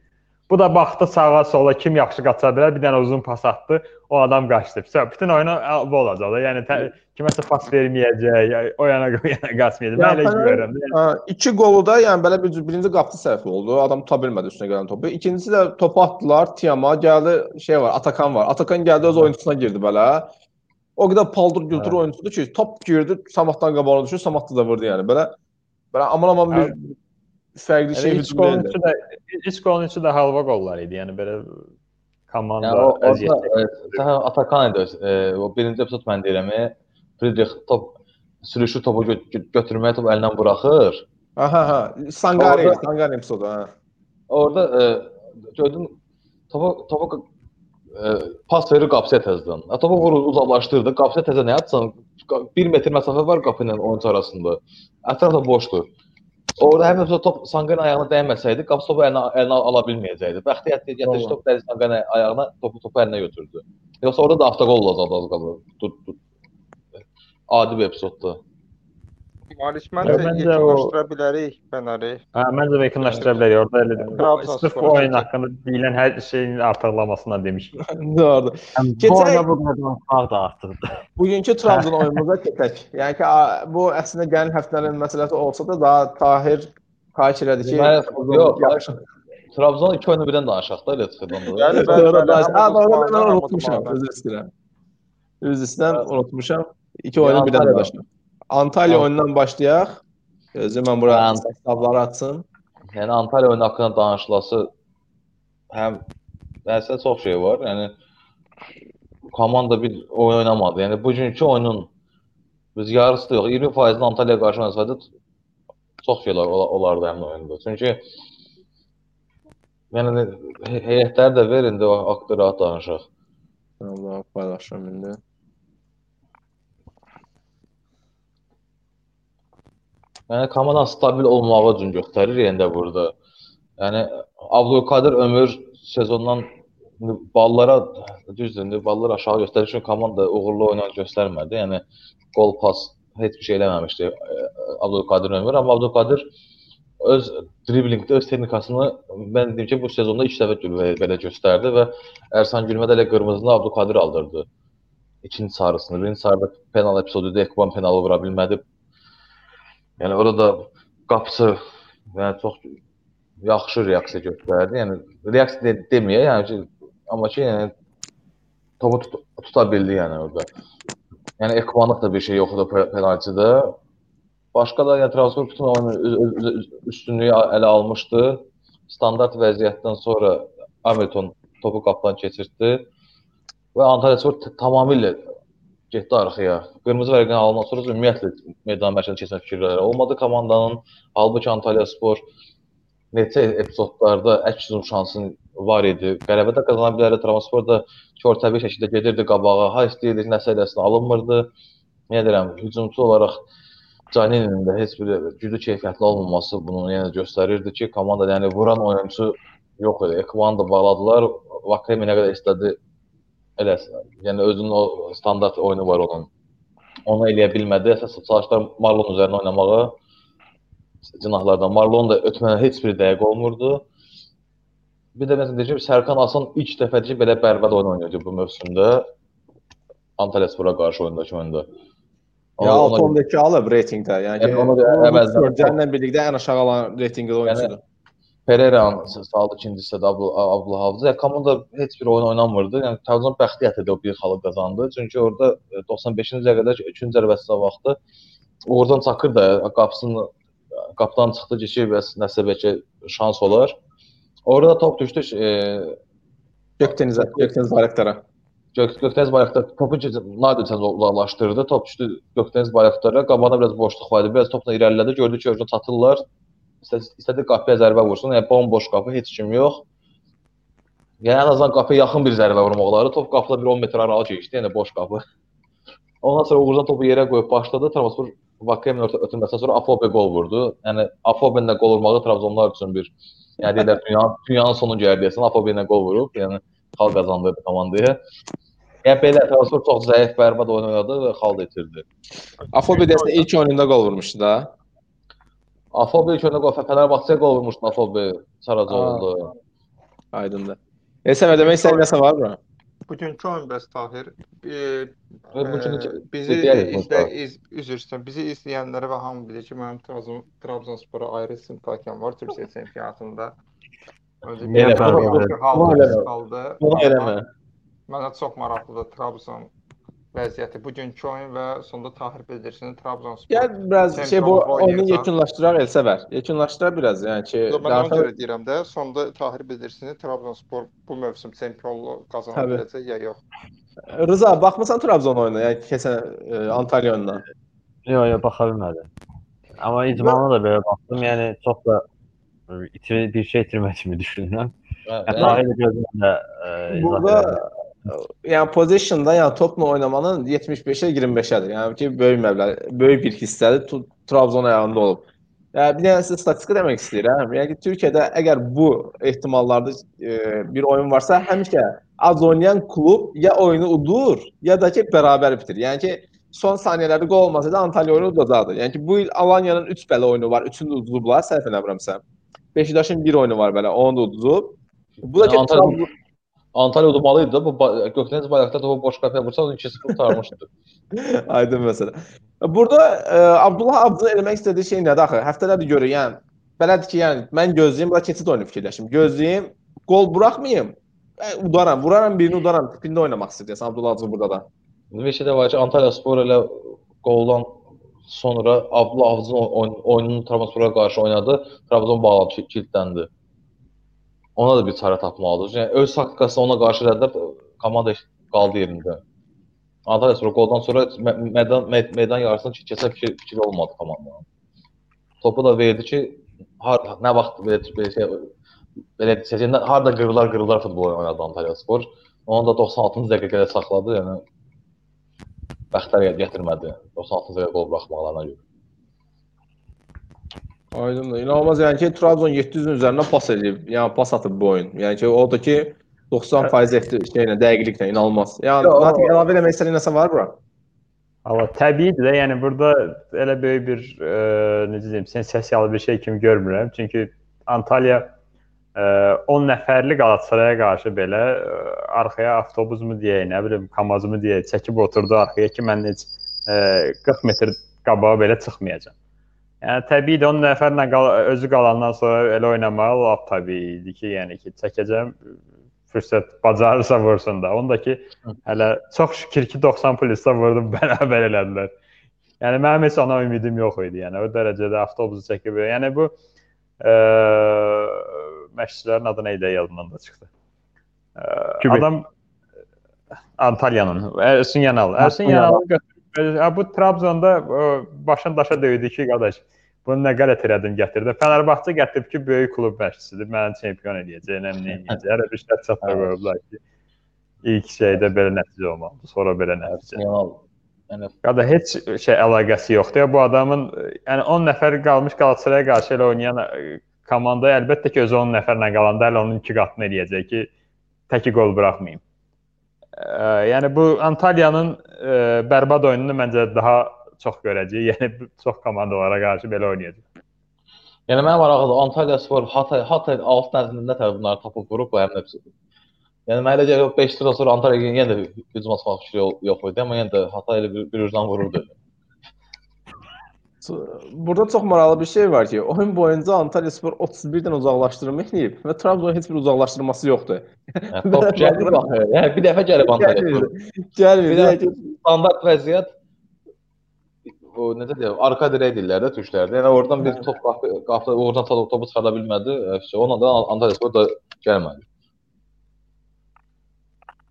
Bu da baxdı sağa sola kim yaxşı qaça bilər, bir dənə uzun pas atdı, o adam qaçdı. Bütün oyunu bu olacaq da. Yəni tə, kiməsə pas verməyəcək, o yana o yana qaçmayacaq. Mən elə görürəm. Yəni. İki qolu da yəni belə bir birinci qapı səhvi oldu. Adam tuta bilmədi üstünə gələn topu. İkincisi də topu atdılar. Tiama gəldi, şey var, Atakan var. Atakan gəldi öz oyunçusuna girdi belə. O qədər paldır gültür hə. oyunçudur ki, top girdi, Samatdan qabağına düşür, Samat da vurdu yəni. Belə belə aman aman bir fərqli yəni, şey hücum golünçü də iç golünçü də halva qollar idi. Yəni belə komanda yəni, o, orada, e, Atakan idi. E, o birinci epizod mən deyirəm. Friedrich top sürüşü topu gö götürməyə top əlindən buraxır. Aha, ha. Sangare, orada, Sangare epizodu, ha. Orada e, gördüm topu topu e, pas verir qapıya təzədən. Topu vurur, uzaqlaşdırdı. Qapıya təzə nə atsan 1 metr məsafə var qapı ilə oyunçu arasında. Ətraf da boşdur. Orada həmin top Sanqan ayağına dəyməsəydi, qapı topu əlinə, əlinə ala bilməyəcəkdi. Bəxtiyar gətirdi top dəli Sanqan ayağına, topu topu əlinə götürdü. Yoxsa orada da avtogol olacaqdı az qalır. Tut, tut. Adi bir epizoddur. Maliş məncə yekunlaşdıra o... bilərik Fənəri. Hə, məncə də yekunlaşdıra bilərik. Orada elə sırf bu oyun haqqında deyilən hər şeyin artıqlamasından demişik. Doğru. Keçək bu danışmaq da artıqdır. Bugünkü Trabzon oyunumuza keçək. Yəni ki, bu əslində gələn həftənin məsələsi olsa da daha Tahir xahiş elədi ki, yox, yaxşı. Trabzon 2 oyunu birdən danışaq da elə çıxırdan. Yəni bəli, ha, doğru mən unutmuşam, üzr istəyirəm. Üzr istəyirəm, unutmuşam. 2 oyunu birdən danışaq. Antalya oyunundan başlayaq. Mən bura hesabları açsın. Yəni Antalya oyunu haqqında danışılası həm məsələ çox şey var. Yəni komanda bir oyun oynamadı. Yəni bugünkü oyunun biz yarısı da yox, 20% Antalya qarşı oynasaydı çox şeylər olardı həmin oyunda. Çünki yəni heyətləri də verin də o haqqda rahat danışaq. Allah paylaşıram indi. Yəni komanda stabil olmağı üçün göstərir yəni də burada. Yəni Abdulkadir Ömür sezondan ballara düzdür, ballar aşağı göstərir üçün komanda uğurlu oynayan göstərmədi. Yəni qol pas heç bir şey eləməmişdi Abdulkadir Ömür, amma Abdulkadir öz driblingdə öz texnikasını mən deyim ki, bu sezonda 2 dəfə belə göstərdi və Ərsan Gülmə də elə qırmızını Abdulkadir aldırdı. İkinci sarısını, birinci sarıda penal epizodu Ekban penalı vura bilmədi. Yəni orada qapısı yəni çox yaxşı reaksiya göstərdi. Yəni reaksiya de deməyə, yəni ki, amma ki, yəni topu tut tuta bildi yəni orada. Yəni ekvanlıq da bir şey yox idi penaltidə. Başqa da yəni transfer bütün oyunu üstünlüyü ələ almışdı. Standart vəziyyətdən sonra Hamilton topu qapıdan keçirtdi və Antalya Spor tamamilə getdi arxaya. Qırmızı vərəqəni alandan sonra ümumiyyətlə meydan mərkəzinə keçmək fikirləri olmadı komandanın. Halbuki Antalya Spor neçə epizodlarda əks hücum şansı var idi. Qələbə də qazana bilərdi. Trabzonspor da körtəbii şəkildə gedirdi qabağa. Ha istəyirdi nəsə eləsin, alınmırdı. Nə deyirəm, hücumçu olaraq Caninin də heç bir güclü keyfiyyətli olmaması bunu yenə göstərirdi ki, komanda yəni vuran oyunçu yox idi. Ekvanı da bağladılar. Vakemi nə qədər istədi eləsin. Yəni özünün o standart oyunu var onun. Onu eləyə bilmədi. Əsas çalışdılar Marlon üzərinə oynamağa. Cinahlardan Marlon da ötməyə heç bir dəqiq olmurdu. Bir də məsələn deyəcəm Sərkan Asan ilk dəfədir belə bərbad oyun oynayırdı bu mövsümdə. Antalyaspora qarşı oyundakı oyunda. Ya 6-12 alıb reytinqdə. Yəni, yəni onu əvəzdən Görcənlə birlikdə ən aşağı alan reytinqdə oyunçudur. Yəni, Pereira'nın saldı ikinci hissədə Abdullah Hafız. Yəni komanda heç bir oyun oynamırdı. Yəni Trabzon bəxti o bir xalı qazandı. Çünki orada 95-ci dəqiqədə 3-cü zərbəsi vaxtı oradan çakır da qapısını qapıdan çıxdı ki, bəs nəsə bəlkə şans olar. Orada top düşdü e, Gökdenizə, Gökdeniz Bayraktara. Gök, Gökdeniz Bayraktar topu Nadircən uzaqlaşdırdı. Top düşdü Gökdeniz Bayraktara. Qabağında biraz boşluq var idi. Biraz topla irəlilədi. Gördü ki, oradan çatırlar. İstədi, qapıya zərbə vursun. Yəni bomboş qapı, heç kim yox. Yəni ən azından qapıya yaxın bir zərbə vurmaqları. Top qapıda bir 10 metr aralı keçdi. Yəni boş qapı. Ondan sonra Uğurcan topu yerə qoyub başladı. Trabzonspor Vakemin ötürməsindən sonra Afobe gol vurdu. Yəni Afobenin də gol vurmağı Trabzonlar üçün bir yəni deyirlər dünyanın dünyanın sonu gəldiyəsən Afobe ilə gol vurub. Yəni xal qazandırdı komandaya. Yəni belə Trabzonspor çox zəif, bərbad oyun oynadı və xal itirdi. Afobe dəstə ilk oyununda gol vurmuşdu da. Afobe ilk oyunda gol Fenerbahçeyə gol vurmuşdu Afobe Saracoğlu. Aydındır. Esə demək istəyin nəsə var mı? Bugünkü oyun bəs Tahir e, Bugünkü e, bizi izlə, iz, üzr istəyirəm. Bizi izləyənlərə və hamı bilir ki, mənim Trabzon Trabzonspora ayrı simpatiyam var Türkiyə çempionatında. Öncə bir halda Bunu eləmə. Mənə çox maraqlıdır Trabzon vəziyyəti. Bugünkü oyun və sonda Tahir bildirsin Trabzonspor. Yəni biraz şey bu oyunu yekunlaşdıraq Elsəvər. Yekunlaşdıra biraz, yəni ki, Yo, mən ona görə deyirəm də, sonda Tahir bildirsin Trabzonspor bu mövsüm çempionluğu qazana biləcək ya yox. Rıza, baxmısan Trabzon oyununa, yəni keçən e, Antalya oyununa? Yox, yox, baxa bilmədim. Amma icmana da belə baxdım. Yəni çox da itir bir şey itirmədiyimi düşünürəm. Hətta ailə gözümdə burada yəni positionda, yəni topla oynamanın 75-ə 25-ədir. Yəni ki, böyük məbləğ, böyük bir hissədir Trabzon ayağında olub. Yəni bir dənə sizə statistika demək istəyirəm. Yəni ki, Türkiyədə əgər bu ehtimallarda e, bir oyun varsa, həmişə az oynayan klub ya oyunu udur, ya da ki bərabər bitir. Yəni ki, son saniyələrdə qol olmasa da Antalya oyunu udacaqdı. Yəni ki, bu il Alanya'nın 3 belə oyunu var, 3-ünü də uduzublar, səhv eləmirəmsə. Beşiktaşın bir oyunu var belə, onu da uduzub. Bu da ki, Antalya Antalya udmalıydı da bu Gökdeniz Bayraktar topu boş qapıya vursa onu 2-0 qurtarmışdı. Aydın məsələ. Burada e, Abdullah Abdın eləmək istədiyi şey nədir axı? Həftələrdir görürük, yəni belədir ki, yəni mən gözləyim, bura keçid oyunu fikirləşim. Gözləyim, gol buraxmayım. E, udaram, vuraram birini udaram. Tipində oynamaq istəyirsən Abdullah Abdın burada da. Bir şey də var ki, Antalya Spor elə qoldan sonra Abdullah Avcı'nın oyun, oyununu Trabzonspora qarşı oynadı. Trabzon bağladı, kilitləndi. Ona da bir çarə tapmalıdır. Yəni öz taktikasını ona qarşı elədilər, komanda qaldı yerində. Antalya qoldan sonra meydan meydan yarısını keçə fikir, fikir olmadı komandanın. Topu da verdi ki, har, nə vaxt belə belə şey belə seçəndə harda qırılar qırılar futbol oynadı Antalya Spor. Onu da 96-cı dəqiqədə saxladı, yəni bəxtlər gətirmədi 96-cı dəqiqə qol buraxmaqlarına görə. Aydındır. İnanılmaz yəni ki, Trabzon 700-ün üzərindən pas edib, yəni pas atıb bu oyun. Yəni ki, o da ki 90% ehti şeylə, dəqiqliklə inanılmaz. Yəni Natiq əlavə eləmək istədiyin nəsə var bura? Allah təbiidir də, yəni burada elə böyük bir e, necə deyim, sensasiyalı bir şey kimi görmürəm. Çünki Antalya e, 10 nəfərli Qalatasaraya qarşı belə e, arxaya avtobusmu deyək, nə bilim, kamazımı deyək, çəkib oturdu arxaya ki, mən heç e, 40 metr qabağa belə çıxmayacağam. Yəni təbiidir 10 nəfərlə qal özü qalandan sonra elə oynamağı lap təbiidir ki, yəni ki, çəkəcəm fürsət bacarırsa vursun da. Onda ki, hələ çox şükür ki 90 plusda vurdum, bərabər elədilər. Yəni mənim heç ona ümidim yox idi. Yəni o dərəcədə avtobusu çəkib. Yəni bu ə, məşqçilərin adı nə idi yadımdan da çıxdı. Ə, adam Antalyanın Ersin Yanal. Ersin Yanalı götürüb bu Trabzonda başın daşa döydü ki, qardaş, bunu nə qələt elədim, gətirdim. Fənərbağçı gətirib ki, böyük klub məşqçisidir, məni çempion eləyəcək, nə eləyəcək. Hələ bir şərt çatda qoyublar ki, ilk şeydə belə nəticə olmalıdır, sonra belə nəticə. Yəni Ya da heç şey əlaqəsi yoxdur. Ya bu adamın yəni 10 nəfər qalmış Qalatasaraya qarşı elə oynayan ə, komandaya əlbəttə ki, özü 10 nəfərlə qalanda elə onun 2 qatını eləyəcək ki, təki gol buraxmayım. Yəni bu Antaliyanın ə, bərbad oyununu məncə daha çox görəcəyik. Yəni çox komandalara qarşı belə oynayacaq. Yəni mənim maraqlıdır. Antalya Spor Hatay Hatay alt nəzərində təbii bunları tapıb vurub bu həmin hepsi. Yəni mənə gəlir 5 turdan sonra Antalya yenə də hücum açmaq fikri yo- yox idi, amma yenə də Hatay ilə bir, bir ucdan vururdu. Burada çox maraqlı bir şey var ki, oyun boyunca Antalya Spor 31-dən uzaqlaşdırma eləyib və Trabzon heç bir uzaqlaşdırması yoxdur. Top gəlir baxır. Yəni bir dəfə gəlib Antalya Spor. Gəlmir. Yəni Standart vəziyyət o necə deyirlər, arka dirək deyirlər də türklərdə. Yəni oradan bir top qapı, oradan top, topu çıxarda bilmədi. FC. Ona da Antalya Spor da gəlmədi.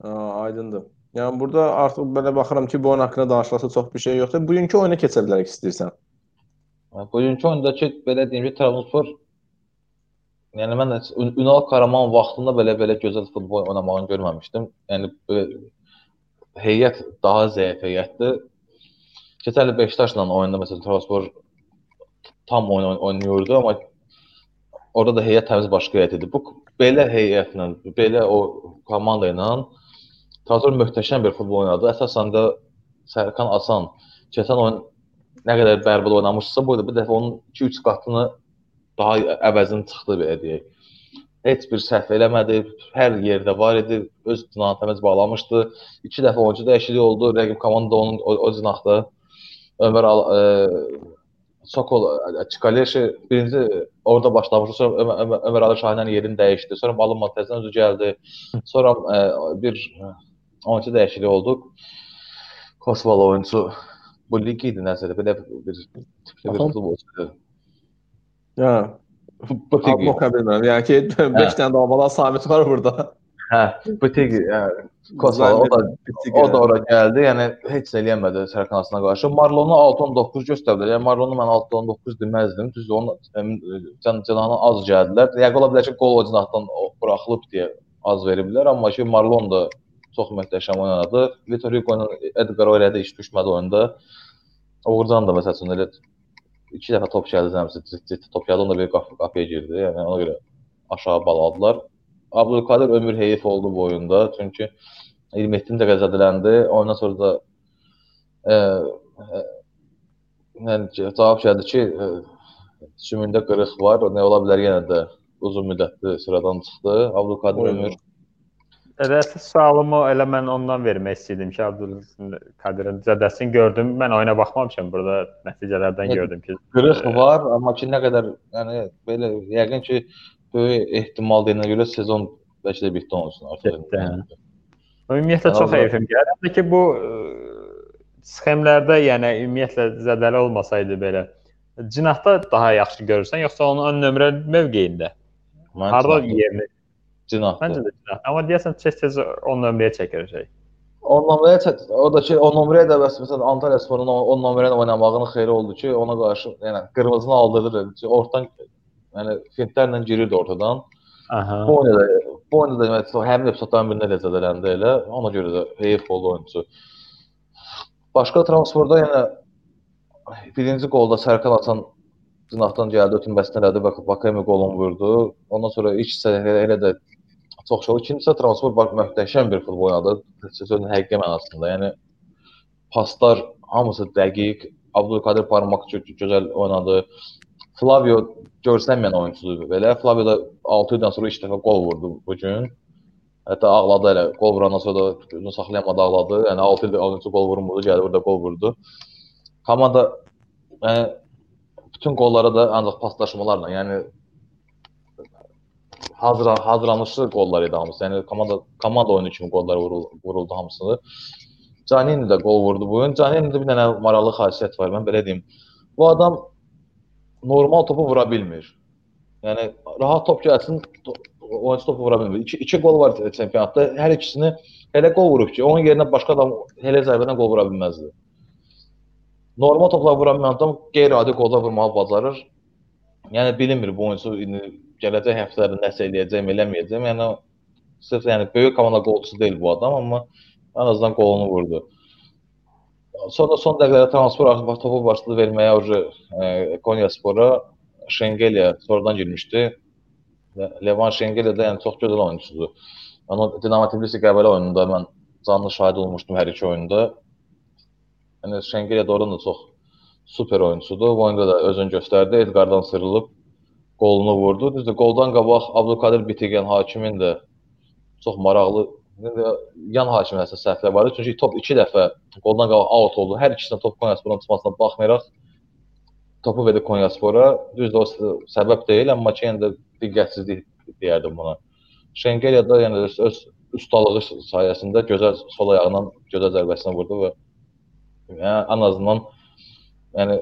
Aydındır. Yəni burada artıq belə baxıram ki, bu oyun haqqında danışılası çox bir şey yoxdur. Bugünkü oyuna keçə bilərik istəyirsən. Bugünkü oyundakı belə deyim ki, Trabzonspor yəni mən Ünal Karaman vaxtında belə belə gözəl futbol oynamağını görməmişdim. Yəni heyət daha zəif heyətdir. Keçən il Beşiktaşla oyunda məsələn Trabzonspor tam oyun oyn- oynayırdı, amma orada da heyət təmiz başqa heyət idi. Bu belə heyətlə, belə o komanda ilə Trabzon möhtəşəm bir futbol oynadı. Əsasən də Sərkan Asan keçən oyun nə qədər bərbad oynamışsa, bu bir dəfə onun 2-3 qatını daha əvəzini çıxdı belə deyək. Heç bir səhv eləmədi, hər yerdə var idi, öz cinahını təmiz bağlamışdı. 2 dəfə oyuncu dəyişikliyi oldu, rəqib komanda onun o, o cinahda Ömər Al e, Sokol e, Çikaleşi birinci orada başlamışdı. Sonra Ömər, Ömər, Ömər Ali Şahinənin yerini dəyişdi. Sonra Malum Matəzən özü gəldi. Sonra e, bir oyuncu dəyişikliyi oldu. Kosovalı oyuncu tipli bir Aha. futbolçu. Hə. Oxa bilmirəm. Yəni ki, 5 dənə dalbala Samit var burada. Hə, bu tig. Kosovalı o da o da ora gəldi. Yəni heç nə eləmədi Sərkanasına qarşı. Marlonu 6-19 göstərdilər. Yəni Marlonu mən 6-19 deməzdim. Düzdür, onun can canana az gəldilər. Yəni ola bilər ki, qol ocinatdan buraxılıb deyə az veriblər, amma ki Marlon da çox möhtəşəm oynadı. Vitor Hugo ilə Edgar elədi iş düşmədi oyunda. Uğurcan da məsələn elə iki dəfə top gəldi zəmsi, ciddi top gəldi, onda bir qapı qapıya girdi. Yəni ona görə aşağı baladılar. Abdülkadir ömür heyif oldu bu oyunda. Çünki 27 dəqiqə zədələndi. Ondan sonra da e, e, yəni cavab gəldi ki, e, sümündə qırıq var. Nə ola bilər yenə də uzun müddətli sıradan çıxdı. Abdülkadir Oyun. ömür Əsas sualımı elə mən ondan vermək istəyirdim ki, Abdülkadir'in zədəsini gördüm. Mən oyuna baxmamışam burada nəticələrdən Nə- gördüm ki, qırıq var, amma ki nə qədər yəni belə yəqin ki böyük ehtimal deyilənə görə sezon bəlkə də bitdi onun üçün artıq. Hə. Ümumiyyətlə çox heyfim gəlir. Də ki bu ə, sxemlərdə, yəni ümumiyyətlə zədəli olmasaydı belə cinahda daha yaxşı görürsən, yoxsa onun ön nömrə mövqeyində? Harda yerini? Cinahlı. Məncə də cinah. Amma deyəsən tez-tez 10 nömrəyə çəkir şey. 10 nömrəyə o da ki 10 nömrəyə də bəs məsələn Antalya Sporun 10 nömrə ilə oynamağının xeyri oldu ki, ona qarşı yəni qırmızını aldırdı. Ki, Ortadan yəni fintlərlə girirdi ortadan. Aha. Bu oyunda da bu oyunda da yəni həmin epizodların birində də zədələndi elə. Ona görə də heyif oldu oyunçu. Başqa transferdə yəni birinci qolda Sərkan Asan cinahdan gəldi, ötünməsini elədi, bax Bakayemi qolunu vurdu. Ondan sonra ilk hissədə elə də çox şey oldu. İkinci hissə transfer bax möhtəşəm bir futbol oynadı. Sözün həqiqi mənasında. Yəni paslar hamısı dəqiq. Abdülkadir Parmak çox gözəl oynadı. Flavio görsənməyən oyunçudur belə. Flavio da 6 ildən sonra 2 dəfə qol vurdu bu gün. Hətta ağladı elə. Qol vurandan sonra da özünü saxlayamadı, ağladı. Yəni 6 ildir oyunçu qol vurmurdu, gəldi burada qol vurdu. Komanda yəni bütün qollara da ancaq paslaşmalarla, yəni hazır hazırlanışlı qollar idi hamısı. Yəni komanda komanda oyunu kimi qollar vuruldu, vuruldu hamısı. Canini də qol vurdu bu gün. Canini'də bir dənə maraqlı xasiyyət var, mən belə deyim. Bu adam normal topu vura bilmir. Yəni rahat top gəlsin, to oyunçu topu vura bilmir. 2 2 qol var çempionatda. Hər ikisini elə qol vurub ki, onun yerinə başqa adam elə zərbədən qol vura bilməzdi. Normal toplar vuran bir adam qeyri-adi qollar vurmağı bacarır. Yəni bilinmir bu oyunçu indi gələcək həftələrdə nəsə eləyəcəm, eləməyəcəm. Yəni sırf yəni böyük komanda qolçusu deyil bu adam, amma ən azından qolunu vurdu. sonra son dəqiqələrdə transfer artıq topu başladı verməyə oje e, Konya Spora Şengeliya sonradan girmişdi. Levan Şengeliya da yəni çox gözəl oyunçudur. Yəni Dinamo Tbilisi Qəbələ oyununda mən canlı şahid olmuşdum hər iki oyunda. Yəni Şengeliya doğrudan da çox super oyunçudur. Oyunda da özünü göstərdi. Edgardan sıyrılıb qolunu vurdu. Düzdür, qoldan qabaq Abdulkadir Bitigen hakimin də çox maraqlı yan hakimə əsas səhvlər var. Çünki top 2 dəfə qoldan qabaq out oldu. Hər ikisindən top Konyasporun çıxmasına baxmayaraq topu verdi Konyaspora. Düzdür, o səbəb deyil, amma ki, yəni də diqqətsizlik deyərdim buna. Şengeliya da yəni öz ustalığı sayəsində gözəl sol ayağından gözəl zərbəsini vurdu və yəni ən azından yəni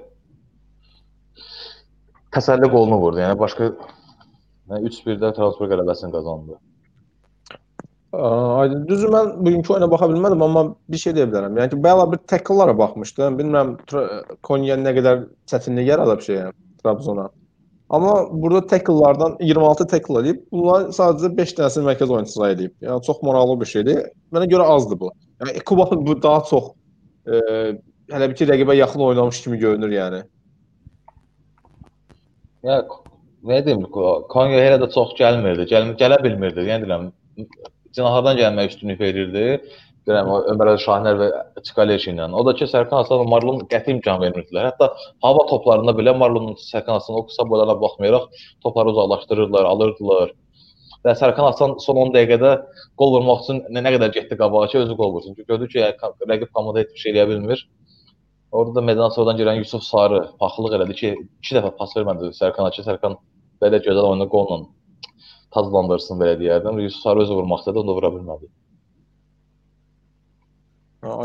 təsəlli qolunu vurdu. Yəni başqa yəni 3-1-də transfer qələbəsini qazandı. Aydın. Düzü mən bugünkü oyuna baxa bilmədim, amma bir şey deyə bilərəm. Yəni ki, bəla bir tackle-lara baxmışdım. Bilmirəm Konya nə qədər çətinlik yaradıb şeyə, Trabzona. Amma burada tackle-lardan 26 tackle edib, bunlar sadəcə 5 dənəsini mərkəz oyunçusu edib. Yəni çox maraqlı bir şeydir. Mənə görə azdır bu. Yəni Kuba bu daha çox e, hələ bir ki rəqibə yaxın oynamış kimi görünür yəni. Ya nə deyim, Konya hələ də çox gəlmirdi, gəl gələ bilmirdi. Yəni deyirəm, cinahlardan gəlməyə üstünlük verirdi. Deyirəm, Ömər Əli Şahinər və Çikaleş ilə. O da ki, Sərkan Aslanov Marlon qəti imkan vermirdilər. Hətta hava toplarında belə Marlonun Sərkan Aslanov o qısa boylarına baxmayaraq topları uzaqlaşdırırdılar, alırdılar. Və Sərkan Aslan son 10 dəqiqədə qol vurmaq üçün nə, nə qədər getdi qabağa ki, özü qol vursun. Çünki gördü ki, rəqib komanda heç bir şey eləyə bilmir. Orada da meydana sonradan girən Yusuf Sarı paxıllıq elədi ki, 2 dəfə pas vermədi Sərkana ki, Sərkan belə gözəl oyunu qolla tazlandırsın belə deyərdim. Yusuf Sarı özü vurmaq istədi, onu da vura bilmədi.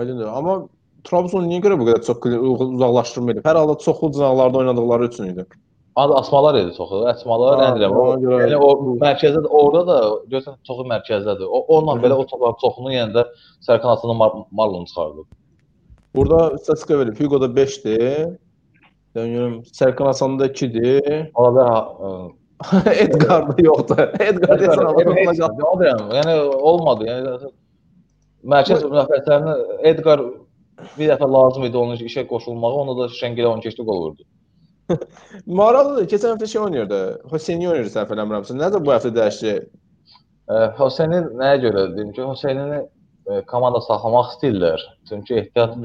Aydındır. Amma Trabzon niyə görə bu qədər çox uzaqlaşdırma edib? Hər halda çoxlu cinahlarda oynadıqları üçün idi. Adı asmalar idi çoxu. Əsmalar endirəm. O, yəni o mərkəzdə orada da görsən çoxu mərkəzdədir. O onunla belə o toplar çoxunu yenə də Sərkan Aslanın Mar Marlon çıxardı. Burada statistika verib. Hugo da 5-dir. Yəni görüm Sərkan Hasan da 2-dir. Ola bilər Edgar da yoxdur. Edgar desən alacaq. Yəni olmadı. Yəni mərkəz müdafiəçilərinə Edgar bir dəfə lazım idi onun işə qoşulmağı, onda da Şengelə onu keçdi qol vurdu. Maraqlıdır. Keçən həftə şey oynayırdı. Hüseyni oynayırdı səhv eləmirəmsə. Nədir bu həftə dəyişdi? Hüseynin nəyə görə deyim ki, Hüseynini komanda saxlamaq istəyirlər. Çünki ehtiyat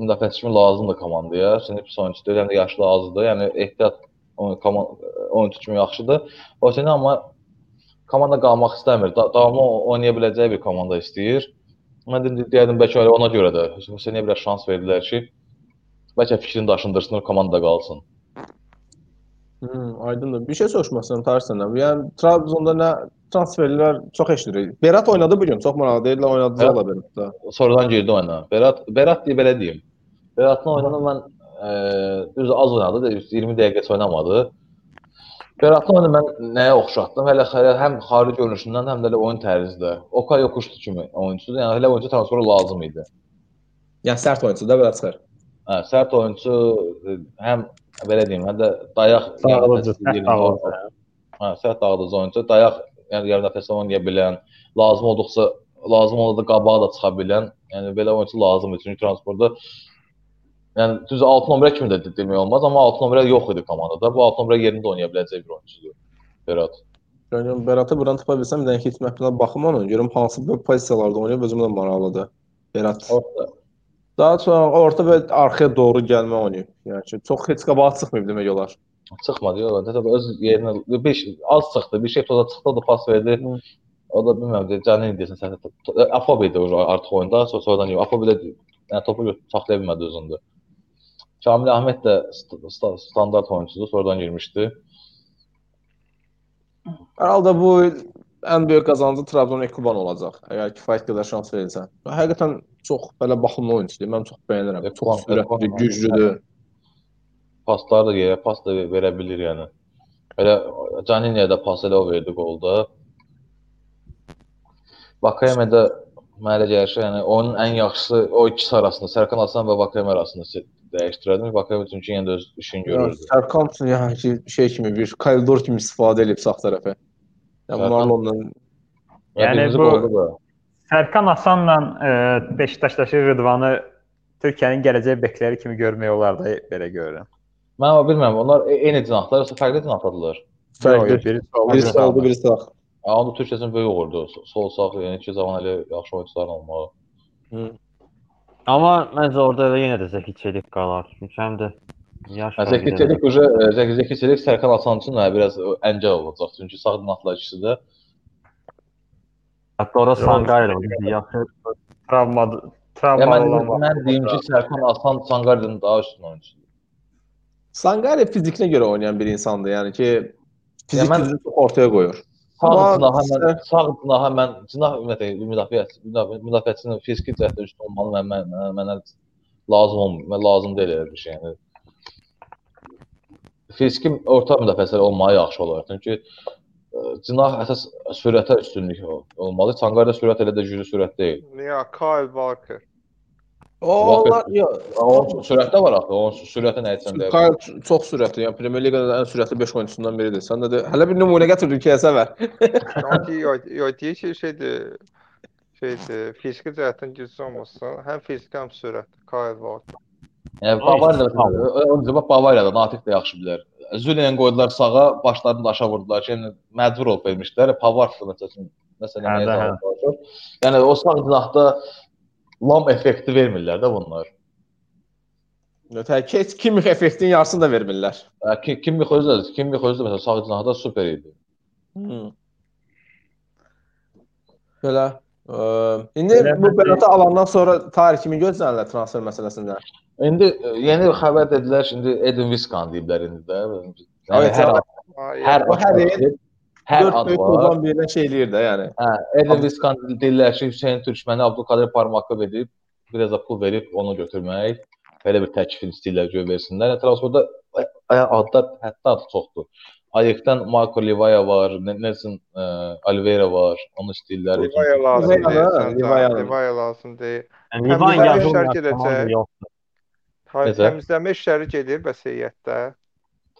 müdafiəçi lazımdır komandaya. Sinif oyunçudur, həm də yaşlı azdır. Yəni ehtiyat oyunçu kimi yaxşıdır. Hüseyn amma komanda qalmaq istəmir. Da davamlı oynaya biləcəyi bir komanda istəyir. Mən deyirdim bəlkə ona görə də Hüseynə biraz şans verdilər ki, bəlkə fikrini daşındırsın, komandada qalsın. Hmm, aydındır. Bir şey soruşmaq istəyirəm Tarix səndən. Yəni Trabzonda nə transferlər çox eşidirik. Berat oynadı bu gün, çox maraqlı deyirlər, oynadı da Berat. Sonradan girdi oyuna. Berat Berat deyə belə deyim. Beratın oyununu mən e, düz az oynadı, 20 dəqiqə oynamadı. Beratın oyunu mən nəyə oxşatdım? Hələ, hələ həm xarici görünüşündən, həm də elə oyun tərzində. Okay Yokuşdu kimi oyunçudur. Yəni elə oyunçu transferi lazım idi. Yəni sərt oyunçu da belə çıxır. Hə, sərt oyunçu həm belə deyim, həm də dayaq dağıdıcı, dağıdıcı. Hə, sərt dağıdıcı oyunçu, dayaq yəni yarım dəfəsə oynaya bilən, lazım olduqca lazım olanda qabağa da çıxa bilən, yəni belə oyunçu lazımdır. Çünki transportda yəni düz 6 nömrə kimi də demək olmaz, amma 6 nömrə yox idi komandada. Bu 6 nömrə yerində oynaya biləcək bir oyunçudur. Berat. Yəni Beratı buran tapa bilsəm, bir dənə hit mapına baxım onun, görüm hansı pozisiyalarda oynayır, özümə də maraqlıdır. Berat. Orta. Daha sonra orta və arxaya doğru gəlmə oynayıb. Yəni ki, çox heç qabağa çıxmayıb demək olar. Çıxmadı, yox. Təbii öz yerinə bir az çıxdı, bir şey toza çıxdı, da pas verdi. Hı. O da bilmirəm, Canin desən sən Afobe idi artıq oyunda, sonra sonradan yox. Afobe də yəni topu saxlaya bilmədi özündə. Kamil Əhməd də standart oyunçudur, sonradan girmişdi. Hər bu ən böyük qazancı Trabzon Ekuban olacaq. Əgər kifayət qədər şans verilsə. Həqiqətən çox belə baxımlı oyunçudur. Mən çox bəyənirəm. Çox sürətli, güclüdür. Paslar da yerə pas da verə bilir yəni. Elə Caniniyə də pas elə o verdi qolda. Vakayeme də mənə elə gəlir ki, yəni onun ən yaxşısı o ikisi arasında, Sərkan Aslan və Vakayeme arasında dəyişdirərdim. Vakayeme çünki yenə də öz işini görürdü. Sərkan yəni ki, şey kimi bir koridor kimi istifadə edib sağ tərəfə. Yəni Marlonla Yəni bu Sərkan Asanla e, Beşiktaşdakı Rıdvanı Türkiyənin gələcək bekləri kimi görmək olar da belə görürəm. Mən bilmirəm, onlar e- eyni cinahlar, yoxsa fərqli cinahdadılar? Fərqli. Biri Birisi biri sağ. oldu, birisi sağ. Onda Türkiyə üçün böyük uğurdur. Sol sağ, yəni iki zaman elə yaxşı oyunçuların olmağı. Amma məncə orada elə yenə də Zəki Çelik qalar. Çünki həm də yaş Yəni Zəki Çelik uca Zəki Zəki Çelik Sərkan Asan üçün də biraz əncəl olacaq. Çünki sağ cinahlar ikisi də Hətta ora oynadı. Yaxşı Travma travma mən, olan mən deyim ki, Sərkan Asan Sanqardan daha üstün oyunçudur. Sangare fizikinə görə oynayan bir insandır. Yəni ki, fizik mən- gücünü çox ortaya qoyur. Sağ Amma cinaha mən sən- sağ cinaha mən cinah ümumiyyətlə müdafiə müdafiəçinin fiziki cəhətdə üstün olmalı mən mən mənə, mənə lazım olmur. Mən lazım deyil elə bir şey. Yəni fiziki orta müdafiəçilər olmağı yaxşı olar. Çünki ə, cinah əsas sürətə üstünlük ol- olmalı. Sanqarda sürət elə də güclü sürət deyil. Ya Kyle Walker. O onlar yox. Onun sürətdə var axı. Onun sürəti nə üçün deyir? Kyle çox sürətli. Yəni Premyer Liqada ən sürətli 5 oyunçusundan biridir. Sən də hələ bir nümunə gətir QS-ə ver. Sanki yo yo deyir ki şeydir şeydir fiziki cəhətdən güclü olmasın. Həm fiziki həm sürətli Kyle Walker. Yəni Bavariyada o cavab Bavariyada Natiq də yaxşı bilər. Zulian qoydular sağa, başlarını da aşağı vurdular ki, yəni məcbur olub vermişdilər. Pavard məsələn məsələn Hə, də, hə. Yəni o sağ cinahda lam effekti vermirlər də bunlar. Tək Kimmich effektin yarısını da vermirlər. Hə, Ki- Kim bir xözü də, kim bir xözü də məsələn sağ cinahda super idi. Hmm. Belə ə, indi Belə bu Beratı alandan sonra tarix kimi gözlənirlər transfer məsələsində. İndi ə, yeni xəbər dedilər, şimdi Edin Viskan deyiblər indi də. Yəni Evet, hər evet. hər O hər hər hər Dörd ad böyük var. klubdan birinə şey eləyir də, yəni. Hə, Edin Viskan deyirlər ki, Hüseyn Türkməni Abdulkadir Parmakov edib, biraz da pul verib onu götürmək. Belə bir təklif istəyirlər göy versinlər. Transferdə ə, adlar hətta adı çoxdur. Ayıqdan Marco Livaya var, Ne- Nelson ə, Oliveira var, onu istəyirlər. Livaya lazım Livaya deyil. Livaya. Livaya lazım deyil. Yəni yazılmayan şərh edəcək. təmizləmə işləri gedir bəs heyətdə.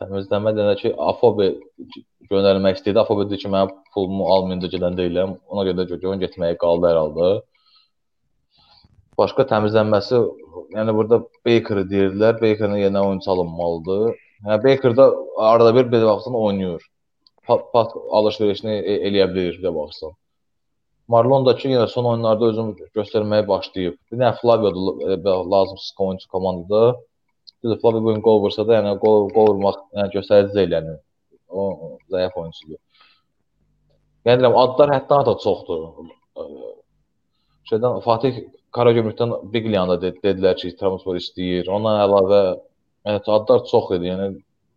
Təmizləmə deyəndə ki, Afobe göndərmək istəyirdi. Afobe dedi ki, mənim pulumu almayınca gedən deyiləm. Ona görə də Gögön getməyə qaldı hər halda. Başqa təmizlənməsi, yəni burada Baker deyirdilər. Bakerın yerinə oyunçu alınmalıdır. Yəni Baker da arada bir belə baxsan oynayır. Pat, pat alış-verişini e eləyə bilir belə baxsan. Marlon da ki, yenə son oyunlarda özünü göstərməyə başlayıb. Bir də Flavio da e, lazımsız oyunçu komandada. Düzdür, Flavio bu gün qol vursa da, yəni qol qol vurmaq yəni göstərici deyil yəni. O zəif oyunçudur. Yəni deyirəm, adlar həddən da çoxdur. Şeydən Fatih Karagümrükdən Biglianda ded dedilər ki, transfer istəyir. Ondan əlavə yəni adlar çox idi. Yəni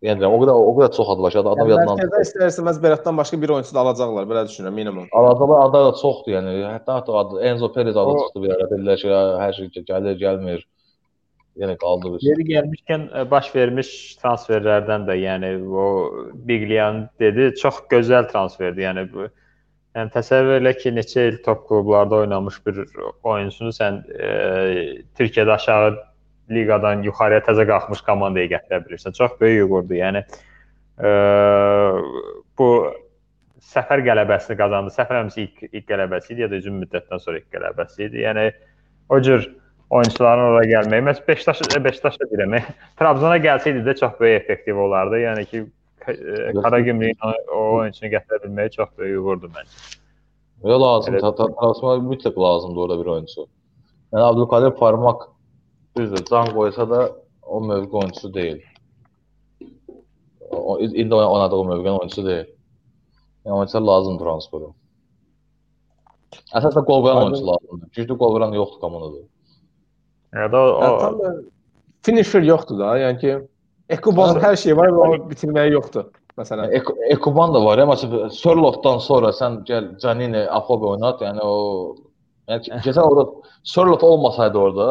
yəni o qədər o qədər çox ad var ki, adam Yəni, yadından mərkəzdə istər-istəməz Beratdan başqa bir oyunçu da alacaqlar, belə düşünürəm minimum. Adamlar adlar da çoxdur yəni. Hətta hətta Enzo Perez adı O- çıxdı bir ara dedilər ki, hər şey gəlir, gəlmir. Yəni qaldı. Yeri gəlmişkən ə, baş vermiş transferlərdən də, yəni o Biglian dedi, çox gözəl transferdir. Yəni bu yəni təsəvvür elə ki, neçə il top klublarda oynamış bir oyunçunu sən ə, Türkiyədə aşağı liqadan yuxarıya təzə qalxmış komandaya gətirə bilirsən. Çox böyük uğurdur. Yəni ə, bu səfər qələbəsini qazandı. Səfər həmsi ilk, ilk qələbəsi idi ya da uzun müddətdən sonra ilk qələbəsi idi. Yəni o cür oyunçuların ora gəlməyi. Məs Beşiktaş Beşiktaş da deyirəm. Trabzona gəlsəydi də çox böyük effektiv olardı. Yəni ki e, Karagümrükün o, o oyunçunu gətirə bilməyi çox böyük uğurdur məncə. Yox lazım, Elə- ta- ta- transfer mütləq lazımdır orada bir oyunçu. Yəni Abdülkadir Parmak düzdür, can qoysa da o mövqe oyunçusu deyil. O indi oynadığı mövqenin oyunçusu deyil. Yəni oyunçular lazım transferə. Əsasən qol vuran oyunçu lazımdır. Güclü qol vuran yoxdur komandada. Yəni da o, Yəni, tam da finisher yoxdur da, yəni ki Ekuban Hə. hər şey var, amma onu bitirməyi yoxdur. Məsələn. Ek Ekuban da var, amma məsələn Sörlotdan sonra sən gəl Canini, Afobe oynat, yəni o yəni keçən orada Sörlot olmasaydı orada,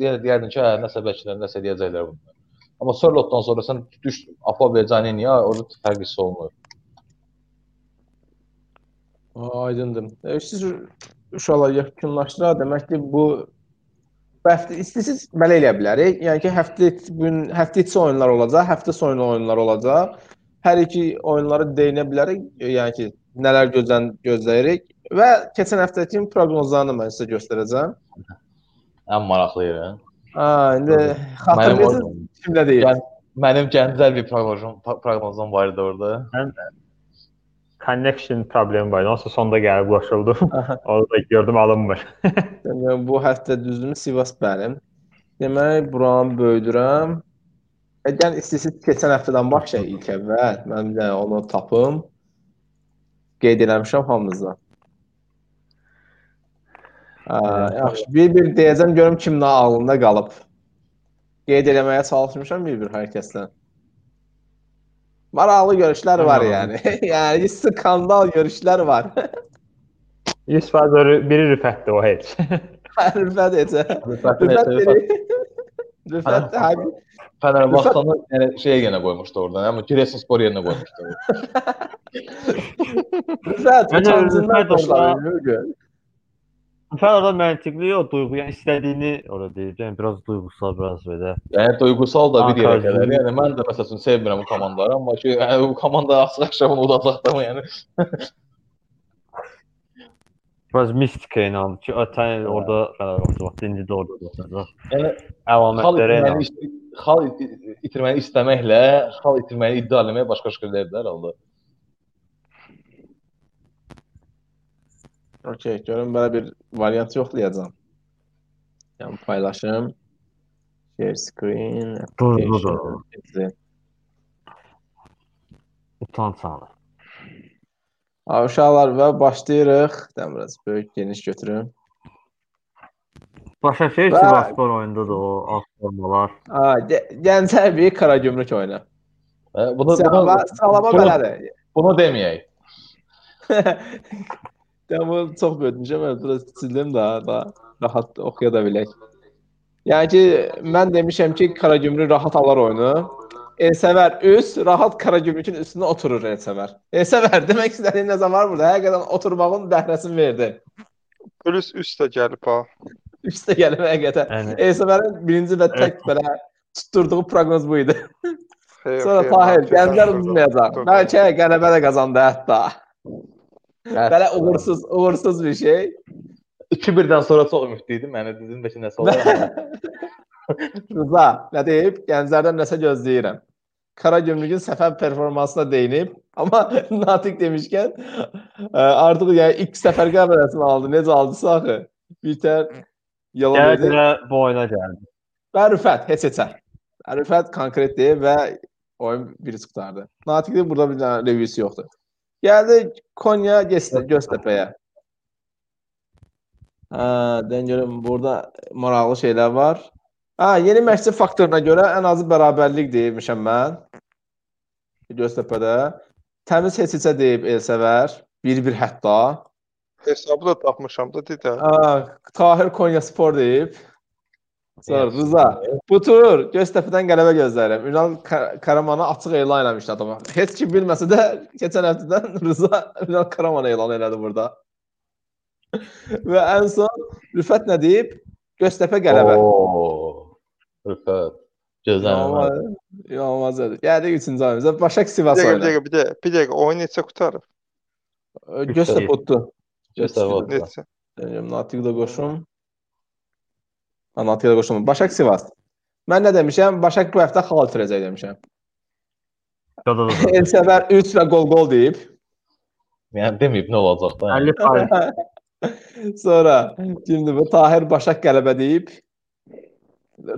yəni deyərdin ki, hə, nəsə bəlkə nəsə deyəcəklər bunlar. Amma Sörlotdan sonra sən düş Afobe, Caniniyə, orada fərq hiss olunur. Aydındır. E, siz uşaqlar yaxınlaşdıra demək ki, bu həftə istəsiz belə eləyə bilərik. Yəni ki, həftə bu gün həftə içi oyunlar olacaq, həftə sonu oyunlar olacaq. Hər iki oyunları deyinə bilərik. Yəni ki, nələr gözlən gözləyirik və keçən həftəki proqnozlarını mən sizə göstərəcəm. Ən maraqlı yeri. Ha, indi xatırlayırsınız kimlə deyir? Gən- mənim gənclər bir proqnozum proqnozum var idi orada. Connection problemi var. Onsa sonda gəlib ulaşıldı. Aha. Orada gördüm alınmır. Demək, bu həftə düzdür Sivas mənim. Demək, buranı böyüdürəm. Əgər istəyirsiniz keçən həftədən başlayaq ilk əvvəl. Mən də onu tapım. Qeyd eləmişəm hamınıza. Yaxşı, bir-bir deyəcəm görüm kimin ağlında qalıb. Qeyd eləməyə çalışmışam bir-bir hər kəsdən. Maraqlı görüşlər var yəni. yəni skandal görüşlər var. 100% öyle- biri rüfətdir o heç. Rüfət etə. Rüfət Rüfət Rüfət dedi. Rüfət də həqiqi Fenerbahçe'ni yəni şeyə yenə qoymuşdu oradan, amma Giresunspor yerinə qoymuşdu. Rüfət Məncə utancından Rüfət Fəal orada məntiqli o duyğu, yəni istədiyini orada deyir. Yəni biraz duyğusal, biraz belə. Yəni duygusal da bir yerə gücü. Yəni mən də məsələn sevmirəm bu komandaları, amma ki, yəni, bu komanda axşam-axşam udacaqdım yəni. Biraz mistika ilə ki, ötən orada Fenerbahçe vaxtı indi də orada olacaq. Yəni xal Əlamətləri ilə. xal it- itirməni istəməklə xal itirməni iddia etməyə başqa şeylərdir herhalde. Okey, görüm belə bir variant yoxlayacağam. Yəni paylaşım. Share screen. Durdu application. Utanç anı. Ha, uşaqlar və başlayırıq. Dən biraz böyük geniş götürüm. Başa şey Və- Sivasspor oyunda da o alt formalar. Ha, Gə- Gənclər bir Qaragümrük oyunu. Hə, Bunu Sıralama, bunu, sıralama bunu- belədir. bunu deməyək. Ya bu çox böyütmüşəm, mən biraz sildim daha, daha rahat oxuya da bilək. Yəni ki, mən demişəm ki, Qaragümrük rahat alar oyunu. Elsəvər üst, rahat Qaragümrükün üstünə oturur Elsəvər. Elsəvər demək istədiyim nə zaman var burada? Həqiqətən oturmağın bəhrəsini verdi. Plus üstə gəlib ha. Üstə gəlib həqiqətən. Yəni Elsəvərin birinci və tək belə tutturduğu proqnoz bu idi. Xeyr, Sonra xeyr, Tahir, mən gənclər keçən udmayacaq. turda- Bəlkə qələbə də qazandı hətta. Belə uğursuz, uğursuz bir şey. 2-1-dən sonra çox ümidli idim. Yəni dedim bəlkə nəsə olar. Rıza, nə deyib? Gənclərdən nəsə gözləyirəm. Qaragümrükün səfər performansına deyinib, amma Natiq demişkən ə, artıq yəni ilk səfər qəbələsini aldı. Necə aldısa axı? Bitər yalan dedi. Gəldilər bu oyuna gəldi. Və Rüfət heç heçə. Rüfət konkret deyib və oyun biri çıxardı. Natiqin burada bir dənə revyusu yoxdur. Gəldi Konya Göz- Göztepe'yə. Hə, dən görüm burada maraqlı şeylər var. Hə, yeni məşqçi faktoruna görə ən azı bərabərlik deymişəm mən. Göztepe'də. Təmiz heç heçə deyib Elsəvər. 1-1 hətta. Hesabı da tapmışam da dedə. Hə, Tahir Konya Spor deyib. Sonra Yes. Rıza. Bu tur Göztepe'dən qələbə gözləyirəm. Ünal Ka- Karamanı açıq elan eləmişdi adama. Heç kim bilməsə də keçən həftədən Rıza Ünal Karamanı elan elədi burada. Və ən son Rüfət nə deyib? Göztepe qələbə. Oo. Rüfət. Gözləmə. Yanılmaz dedi. Gəldik 3-cü ayımıza. Başak Bir Sivas dəqiqə, bir oyunu. dəqiqə, bir dəqiqə, bir dəqiqə. Oyun neçə qutarıb? Göztepe utdu. Gözləmə. Neçə? Deyirəm, Natiqi də qoşum. Ha, Natiqi də qoşum. Başak Sivas. Mən nə demişəm? Başak bu həftə xal itirəcək demişəm. Da da da. Elsəvər 3 və gol-gol deyib. Yəni deməyib nə olacaq da. Yəni. 50 Sonra şimdi bu Tahir Başak qələbə deyib.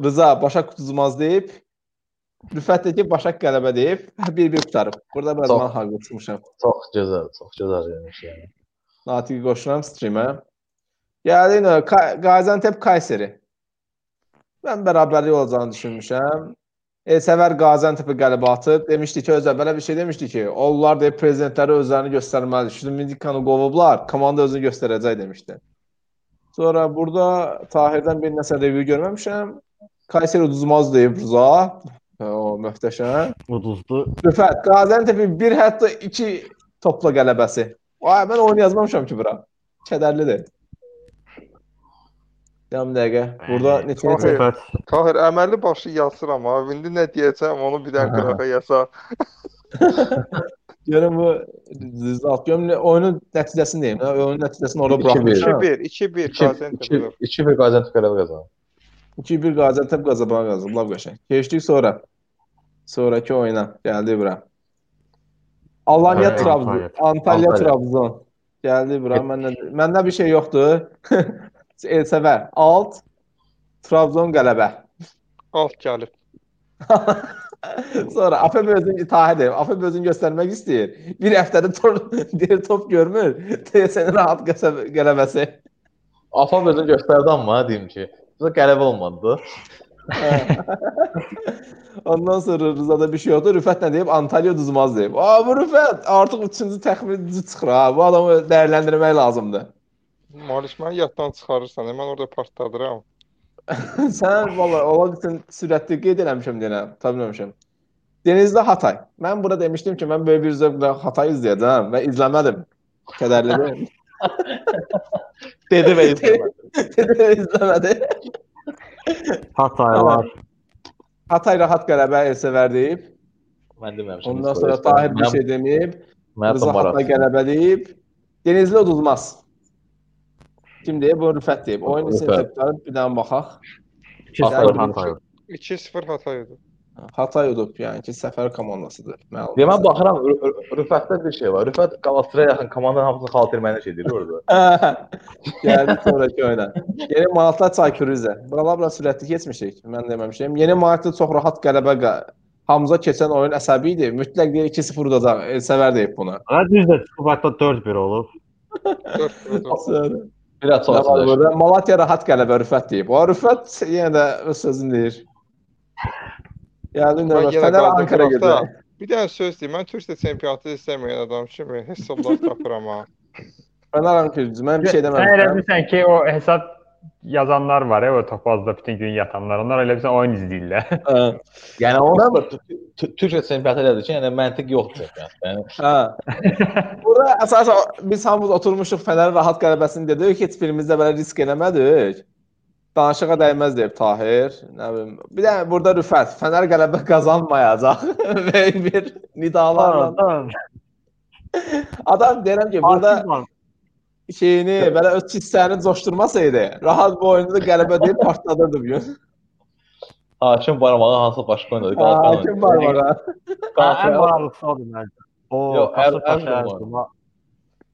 Rıza Başak uduzmaz deyib. Rüfət də ki Başak qələbə deyib. 1-1 qutarıb. Burada biraz mən haqlı çıxmışam. Çox gözəl, çox gözəl yemiş yəni. Natiqi qoşuram streamə. Ka- Gaziantep Kayseri. Mən bərabərlik olacağını düşünmüşəm. Elsəvər Gaziantepə qələbə atıb. Demişdi ki, özə belə bir şey demişdi ki, onlar deyib prezidentləri özlərini göstərməlidir. Şumindikanı qovublar, komanda özünü göstərəcək demişdi. Sonra burada Tahirdən bir nəsə review görməmişəm. Kayseri uduzmaz deyib Rıza. O möhtəşəm. uduzdu. Rüfət, Gaziantep'in bir hətta iki topla qələbəsi. Vay, mən oyunu yazmamışam ki bura. Kədərlidir. Yarım dəqiqə. Burada neçə neçə Rüfət. Tahir, əməlli başlı yazıram ha. İndi nə deyəcəm, onu bir dənə qırağa yazar. görüm bu result. Görüm nə- oyunun nəticəsini deyim. ha, Oyunun nəticəsini orada 2-1. buraxmışam. 2-1, 2-1 Gaziantep. 2-1 Gaziantep qələbə qazandı. 2-1 Qaziantep Qazabağa qazanıb. Lap qəşəng. Keçdik sonra. Sonrakı oyuna gəldi bura. Alanya Trabzon, Antalya. Trabzon. Gəldi bura. Məndə məndə bir şey yoxdur. Elsəvər alt Trabzon qələbə. Alt gəlib. Sonra AFB özünü Tahir deyir. AFB özünü göstərmək istəyir. Bir həftədə deyir, top görmür. Deyəsən rahat qəsəb qələbəsi. Afab özünü göstərdi amma deyim ki, bu qələbə olmadı. Ondan sonra Rızada bir şey oldu. Rüfət nə deyib? Antalya uduzmaz deyib. Aa bu Rüfət artıq 3-cü təxmin düz çıxır ha. Bu adamı dəyərləndirmək lazımdır. Məni yaddan çıxarırsan. Mən orada partladıram. Sən valla ola bilsin sürətli qeyd eləmişəm denə, tanımamışam. Denizli Hatay. Mən burada demişdim ki, mən böyük bir zövqlə Hatay izləyəcəm və izləmədim. Kədərlidir. Dedi və izləmədi. Dedi izləmədi. Hataylar. Hatay rahat qələbə Elsəvər deyib. Mən deməmişəm. Ondan sonra Tahir bir şey deməyib. Mən Rıza Hatay qələbə deyib. Denizli uduzmaz. Kim deyib? Bu Rüfət deyib. Oyun Rüfət. insentivləri bir dənə baxaq. 2-0 Hatay. 2-0 Hatay idi. Hatay udub, yəni ki, səfər komandasıdır. Məlum. Deyə mən baxıram Rü- Rü- Rüfətdə bir şey var. Rüfət Qalatasaraya yaxın komandanın hamısını xatirməyinə şey deyir orada. Gəldi sonraki oyuna. Yeni Malatya Çaykur Rize. Buralar biraz sürətli keçmişik. Mən deməmişəm. Yeni Malatya çox rahat qələbə Hamza keçən oyun əsəbi idi. Mütləq deyir 2-0 udacaq. Elsəvər deyib bunu. Və düzdür, Kubatda 4-1 olub. 4-0 Sonra Biraz nə sonra. Malatya rahat qələbə Rüfət deyib. O Rüfət yenə də öz sözünü deyir. Növbə. yenə Fənər Ankara gedəcək. Bir dənə söz deyim. Mən Türkiyə çempionatı istəməyən adam kimi hesablar tapıram ha. Fənər Ankara. Mən bir şey Sən elə deməmişəm. bilirsən ki, o hesab yazanlar var ya, o topazda bütün gün yatanlar. Onlar elə bilirsən oyun izləyirlər. Yəni o Mən- Tü- Türkiyə çempionatı elədir ki, yəni məntiq yoxdur. Yəni Hə. Bura əsasən biz hamımız oturmuşuq Fənərin rahat qələbəsini dedik. Heç birimiz də belə risk eləmədik. Danışığa dəyməz deyib Tahir. Nə bilim. Bir də burada Rüfət Fənər qələbə qazanmayacaq və bir nidalarla. Adam deyirəm ki, burada şeyini belə öz hissəni coşdurmasaydı, rahat bu oyunda da qələbə deyib partladırdı bu gün. hakim barmağı hansı başqa oynadı? Hakim ha. Ən maraqlısı odur məncə. O Yox, var. Ərzuruma.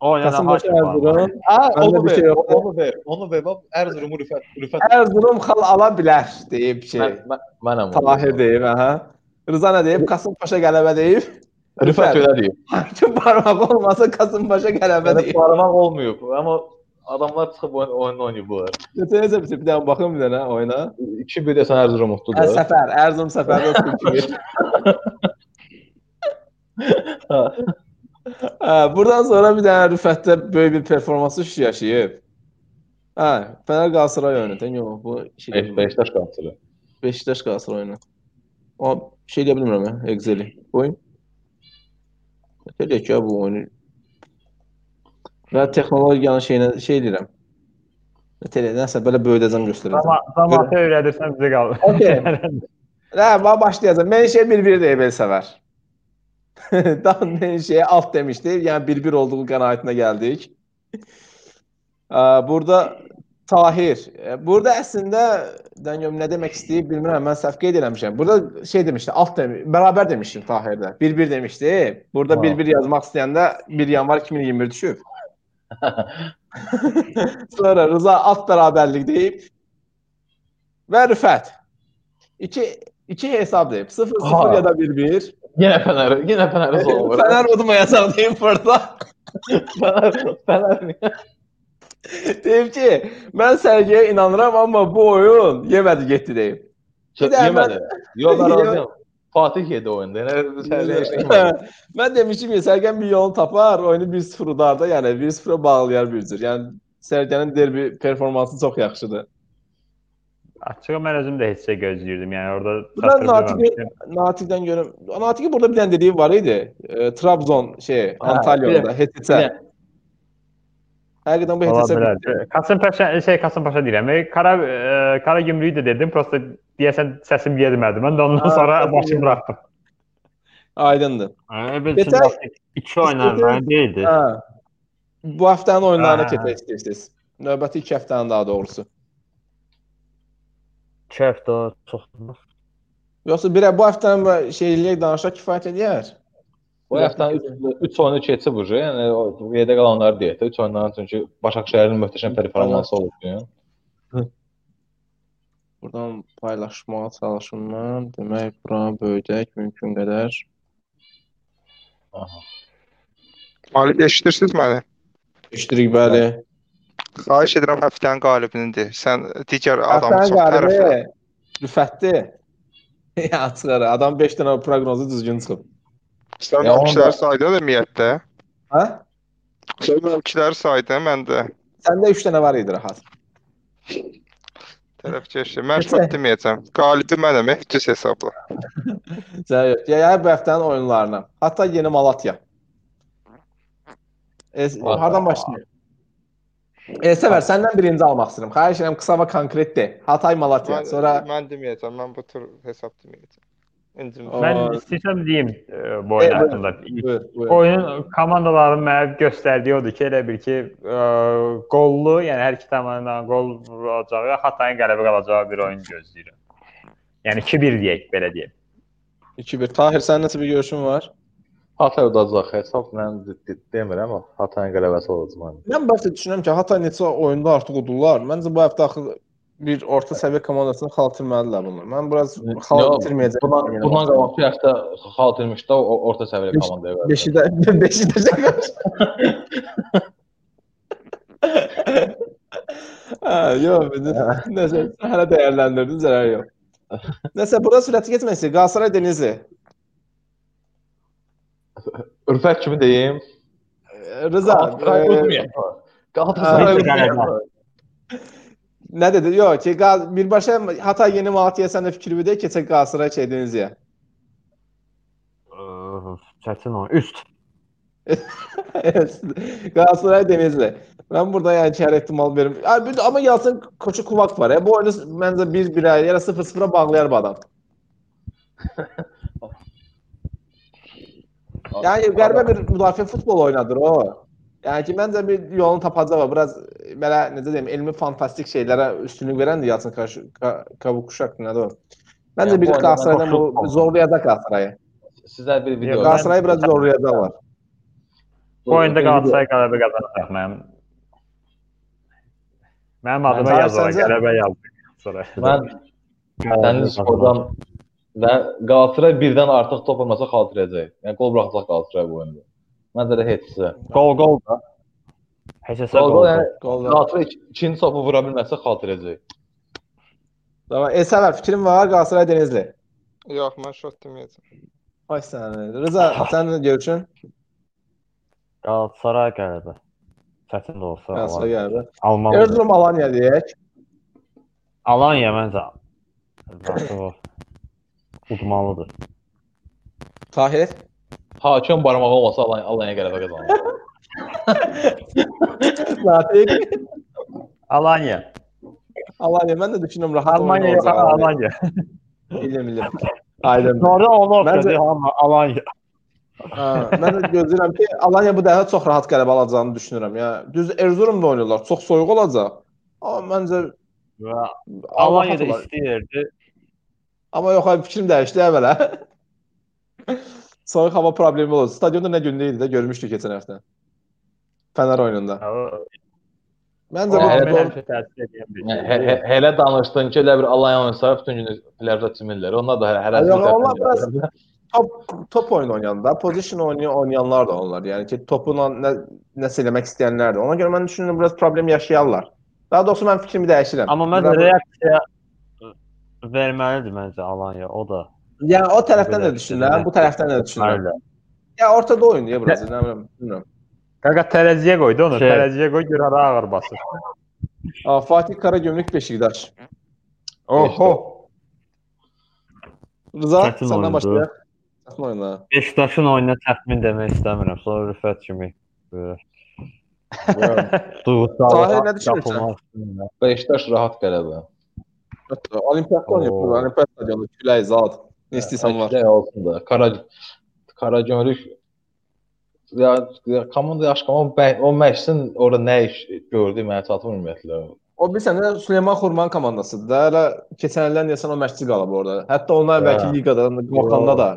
O yəni Kasımpaşa. Erzurum. Ha, Məndə onu şey ver, yoxdur. onu ver, onu ver. Bax Ərzurum'u Rüfət, Rüfət. Erzurum xal ala bilər deyib şey. Mən, mən, mənəm. Tahir deyib, aha. Rıza nə deyib? Kasımpaşa qələbə deyib. Rüfət öyle deyib. Hakim barmaq olmasa Kasımpaşa qələbə deyib. barmaq olmayıb, amma adamlar çıxıb oyun, oyun oynayıblar. Necə bir bir dənə baxım bir dənə oyuna. 2-1 desən Ərzurum Hə, utdudur. səfər, Erzurum səfərdə tutdu. Hə, buradan sonra bir dənə Rüfətdə böyük bir performans iş yaşayıb. Hə, Fənər Qalatasaray oyunu. Yox, bu şey Beş, Beşiktaş qalsın. Beşiktaş Qalatasaray oyunu. O şey deyə bilmirəm mən, Excel-i. Oyun. Eləyək ya bu oyunu. Və texnologiyanın şeyinə şey deyirəm. Tele nəsə belə böyüdəcəm göstərəcəm. Amma zamanı öyrədirsən bizə qal. Okay. Hə, başlayacağam. Mən şey 1-1 deyə belə sevər. Daha mən şeyə alt demişdi. Yəni 1-1 olduğu qənaətinə gəldik. Burada Tahir. ə, Burada əslində dəngəm nə demək istəyib bilmirəm. Mən səhv qeyd eləmişəm. Burada şey demişdi, alt demi bərabər demişdim Tahirdə. 1-1 demişdi. Burada Ha. 1-1 yazmaq istəyəndə 1 yanvar 2021 düşüb. Sonra Rıza alt bərabərlik deyib və Rüfət 2 2 hesab deyib. 0-0 Ha. ya da 1-1. Yenə Fənər, yenə Fənər olmur. Fənər udmayacaq deyib burada. Fənər, Fənər. Deyib ki, mən sərgiyə inanıram, amma bu oyun yemədi getdi deyib. Də Yemədi. Yox, mən razıyam. Fatih yedi oyunda. Yəni heç mən demişdim ki, Sərgən bir yolunu tapar, oyunu 1-0 udarda, yəni 1-0 bağlayar bir cür. Yəni Sərgənin derbi performansı çox yaxşıdır. Açığı mən özüm də heç şey gözləyirdim. Yəni orada çatdırıb Natiqi, Natiqdən görüm. Natiqi burada bir dənə dediyi var idi. E, Trabzon şey, Antalya'da bir HTC. Bir də- Həqiqətən bu Ola HTC bilər. Kasımpaşa şey Kasımpaşa deyirəm. E, Kara e, Kara Gümrüyü də dedim. Prosta deyəsən səsim getmədi. Mən də ondan Ha, sonra səsin başım getmədi. buraxdım. aydındır. Ebil Geçen- iki oynanmayan değildi. Hə. Bu həftənin oyunlarına Ha. keçək istəyirsiniz. Növbəti 2 həftənin daha doğrusu. 2 həftə çox Yoxsa bir bu həftənin şey eləyək danışaq kifayət edər. Bu həftənin 3 oyunu keçib bu. Yəni yerdə qalanları deyək də 3 oyundan çünki Başakşəhərin möhtəşəm performansı oldu. Buradan paylaşmağa çalışım mən. Demək, bura böyüdək mümkün qədər. Aha. Qalib eşidirsiniz məni? Eşidirik bəli. Xahiş edirəm həftənin qalibini de. Sən digər adamı çox tərəflə. qalibi Rüfətli. ya çıxar. Adam 5 dənə proqnozu düzgün çıxıb. Sən Ya, mənimkiləri onda- saydın ümumiyyətlə. Hə? Sən mənimkiləri saydın, mən də Səndə 3 dənə var idi rahat. tərəfkeşim. Mən Neçə? şöt deməyəcəm. Qalibi mənəm, eh, düz hesabla. Zəif. Ya, ya bu həftənin oyunlarına. Hatta Yeni Malatya. E, Vay. hardan başlayaq? E, Səvər, səndən birinci almaq istəyirəm. Xahiş edirəm qısa və konkret de. Hatay Malatya. Mən, Sonra mən deməyəcəm. Mən bu tür hesab deməyəcəm. Mən istəsəm deyim e, bu oyun E, haqqında. Oyunun komandaların mənə göstərdiyi odur ki, elə bil ki, ə, qollu, yəni hər iki komandanın qol vuracağı, Hatayın qələbə qalacağı bir oyun gözləyirəm. Yəni 2-1 deyək, belə deyim. 2-1. Tahir sənin necə bir görüşün var? Hatay udacaq hesab mən de- de- demirəm amma Hatayın qələbəsi olacaq mənim. Mən başda düşünürəm ki, Hatay neçə oyunda artıq udurlar. Məncə bu həftə axı bir orta səviyyə komandasını xal itirməlidirlər bunlar. Mən biraz xal Yox, itirməyəcək. Bundan bundan qabaqki həftə xal itirmişdə o orta səviyyə Beş- komandaya qarşı. Beşidə beşidə Hə, yox, nəsə hələ dəyərləndirdin, zərər yox. Nəsə burada sürəti getməsi, Qalatasaray Denizli. Ürfək kimi deyim. Rıza, Galatasaray e, udmayacaq. Galatasaray Hə, udmayacaq. nə dedi? Yox, ki, Qa- birbaşa Hatay Yeni Malatya sən də fikri də keçək Qalatasaray şey Denizliyə. Ə, çətin oyun. Üst. Galatasaray Denizli. Mən burada yəni ki, hər ehtimal verim. Ya, bir, amma Yalçın Koçu Kuvak var ya. Bu oyunu məncə 1-1-ə ya da 0-0-a bağlayar bu adam. Yəni qəribə bir müdafiə futbol oynadır o. Yəni ki, məncə bir yolunu tapacaq o. Biraz belə necə deyim, elmi fantastik şeylərə üstünlük verəndir Yalçın Kavukuşak nədir o? Məncə Yəni bir bu oyunda Galatasaraydan bu qoşulub- zorlayacaq Galatasarayı. Sizə bir video. Yox, Galatasaray biraz zorlayacaqlar. Bu oyunda Qalatasaray qələbə qazanacaq mənim. Mənim adıma Mən- yazılar, Səncə? qələbə yazdı. Sonra. Mən Dəniz Spordan və Galatasaray birdən artıq top olmasa xal itirəcək. Yəni qol buraxacaq Galatasaray bu oyunda. Məncə də heç. Gol gol da. Qol gol. Galatasaray ik- ikinci topu vura bilməsə xal itirəcək. Tamam. E Səvər, fikrin var Galatasaray Denizli. Yox, mən şöt deməyəcəm. Ay sən. Rıza, sənin görüşün? Qalatasaray qələbə. Çətin də olsa. Galatasaray alar. gəldi. Almalı. Erzurum Alanya deyək. Alanya məncə o udmalıdır. Tahir. Hakim barmağı olmasa Alanya Alanya qələbə qazanır. Natiq. Alanya. Alanya mən də düşünürəm rahat Almanya yox. Alanya. Bilim, bilim. Aydın. Sonra onu oxudu amma Alanya. Ha, mən də gözləyirəm ki, Alanya bu dəfə çox rahat qələbə alacağını düşünürəm. Yəni düz Erzurumda oynayırlar. Çox soyuq olacaq. Amma məncə Alanya da istəyirdi. Amma yox, ay, fikrim dəyişdi əvvələ. soyuq hava problemi olur. Stadionda nə gündə idi də görmüşdük keçən həftə. Fənər oyununda. Məncə O, bu hələ Mən futbol həmişə təsir edən bir Yəni, şey. hə- hə- Hələ danışdın ki, elə bir Alanya oynasa bütün günü plyajda çimirlər. Onlar da hələ hələ Yox, onlar biraz- top top oyun oynayanda, position oyunu oynayanlar da onlar. Yəni ki, topla nə nəsə eləmək istəyənlər də. Ona görə mən düşünürəm biraz problem yaşayarlar. Daha doğrusu mən fikrimi dəyişirəm. Amma məncə Biraz- reaksiya verməlidir məncə Alanya. O da Yəni o tərəfdən də Belə düşünürəm, bu tərəfdən də düşünürəm. Ya ortada oynayır biraz, nə bilmirəm. Qaqa tərəziyə qoydu onu. Şey- Tərəziyə qoy gör hara ağır basır. Aa, Fatih Karagümrük Beşiktaş. Oho. Rıza, Çətin səndən başlayaq. Çətin oyunlar. Beşiktaşın oyununa təxmin demək istəmirəm. Sonra Rüfət kimi belə Tahir, nə düşünürsən? Beşiktaş rahat qələbə. Olimpiyatda oynayır, Oo. Olimpiyat stadionu, külək zad. Ne istəyirsən var. Nə olsun da. Kara Karagümrük ya, ya komanda yaşqama o, bə- o məşqin orada nə iş gördü mənə çatmır ümumiyyətlə. O bir sənə Süleyman Xurman komandasıdır da. Hələ keçən illər deyəsən o məşqçi qalıb orada. Hətta ondan Hə. əvvəlki liqada qalxanda da.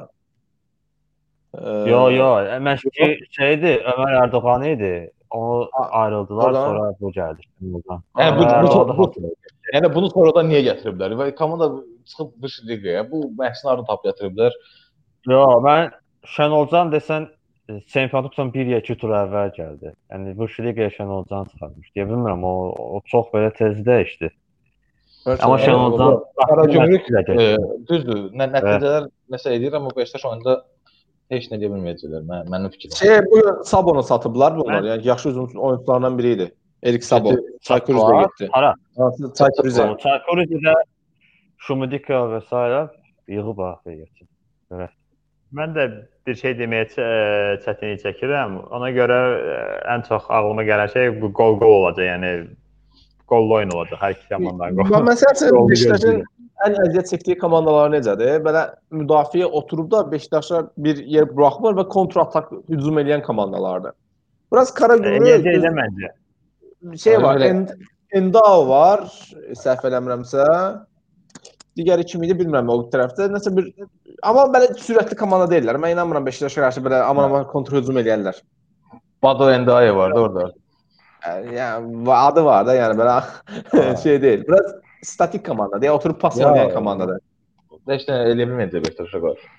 Ə, Yo, yo, məşqçi şeydi, Ömər Erdoğan idi. O A- ayrıldılar, oradan- sonra bu gəldi. Şimdildən. Yəni bu, Hə, bu, o da bu, bu, hatırlayır. yəni bunu sonradan niyə gətiriblər? Və komanda çıxıb bu liqaya, bu məşqçini hardan tap gətiriblər? Yo, mən Şənolcan desən e, çempionatdan 1-2 tur əvvəl gəldi. Yəni bu liqaya Şənolcan çıxarmış. Deyə bilmirəm, o, o çox belə tez dəyişdi. Amma Şənolcan Qaragümrük e, düzdür. Nə nəticələr nəsə edir, amma Beşiktaş oyunda heç nə deyə bilməyəcəklər. Mən mənim fikrim. Şey, bu gün Sabonu satıblar bunlar. Yəni yaxşı uzun oyunçulardan biri idi. Erik Sabo. Çaykuruzda Var, getdi. Hara? Çaykuruzda. Çaykuruzda Şumidika və s. yığıb axı getdi. Mən də bir şey deməyə ç- çətinlik çəkirəm. Ona görə ə, ən çox ağlıma gələn şey bu gol olacaq. Yəni qollu oyun olacaq hər iki komandanın Və qolu. məsələn Yolunu Beşiktaşın ən əziyyət çəkdiyi komandalar necədir? Belə müdafiə oturub da Beşiktaşa bir yer buraxmır və kontratak hücum edən komandalardır. Biraz kara Eləyəcək gümrük də məncə. şey var. Endao var, səhv eləmirəmsə. Digəri kim idi bilmirəm o tərəfdə. Nəsə bir amma belə sürətli komanda deyillər. Mən inanmıram Beşiktaşa qarşı belə aman aman kontra hücum eləyərlər. Bado Endaye vardı orada. Yəni adı var da, yəni belə şey deyil. Biraz statik komanda. Deyə oturub pas Ya. oynayan komandadır. Heç nə eləyə bilməyəcək Beşiktaşa qarşı.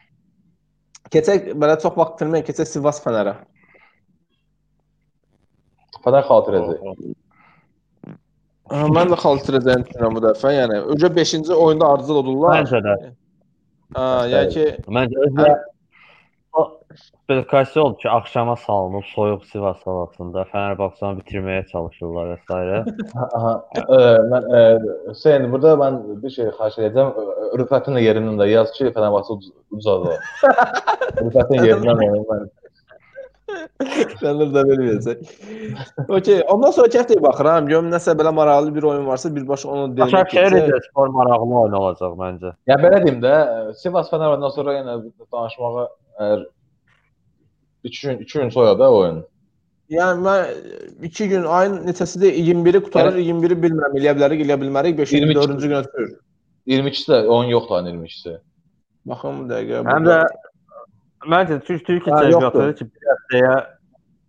Keçək belə çox vaxt itirməyək, keçək Sivas Fənərə. Fədər xatirədir. Hə, Mən də xatirəcəyini düşünürəm bu dəfə. Yəni öcə 5-ci oyunda ardıcıl olurlar. Məncə də. Ha, yəni ki, Məncə özü o belə qaysı oldu ki, axşama salınıb soyuq Sivas havasında Fenerbahçe'ni bitirməyə çalışırlar və s. Mən Hüseyn burada mən bir şey xahiş edəcəm. Rüfətin də yerindən də yaz ki, Fenerbahçe uc- ucadı. Rüfətin yerindən mən Fənər də bilməyəcək. Okay, ondan sonraki həftəyə baxıram. Görüm nəsə belə maraqlı bir oyun varsa birbaşa onu demək. Başakşehir spor maraqlı oyun olacaq məncə. Ya belə deyim də, Sivas Fenerbahçe'dən sonra yenə danışmağa əgər 2 gün 2 gün sonra da oyun. Yəni mən 2 gün ayın neçəsidir? 21-i qutarır, 21-i bilmirəm. Eləyə bilərik, eləyə bilmərik. 5-ci 22. 4-cü günə düşür. 22-si də oyun yoxdur ayın 22-si. Baxım bir dəqiqə. Həm də məncə Türk Türkiyə çempionatı ki, bir həftəyə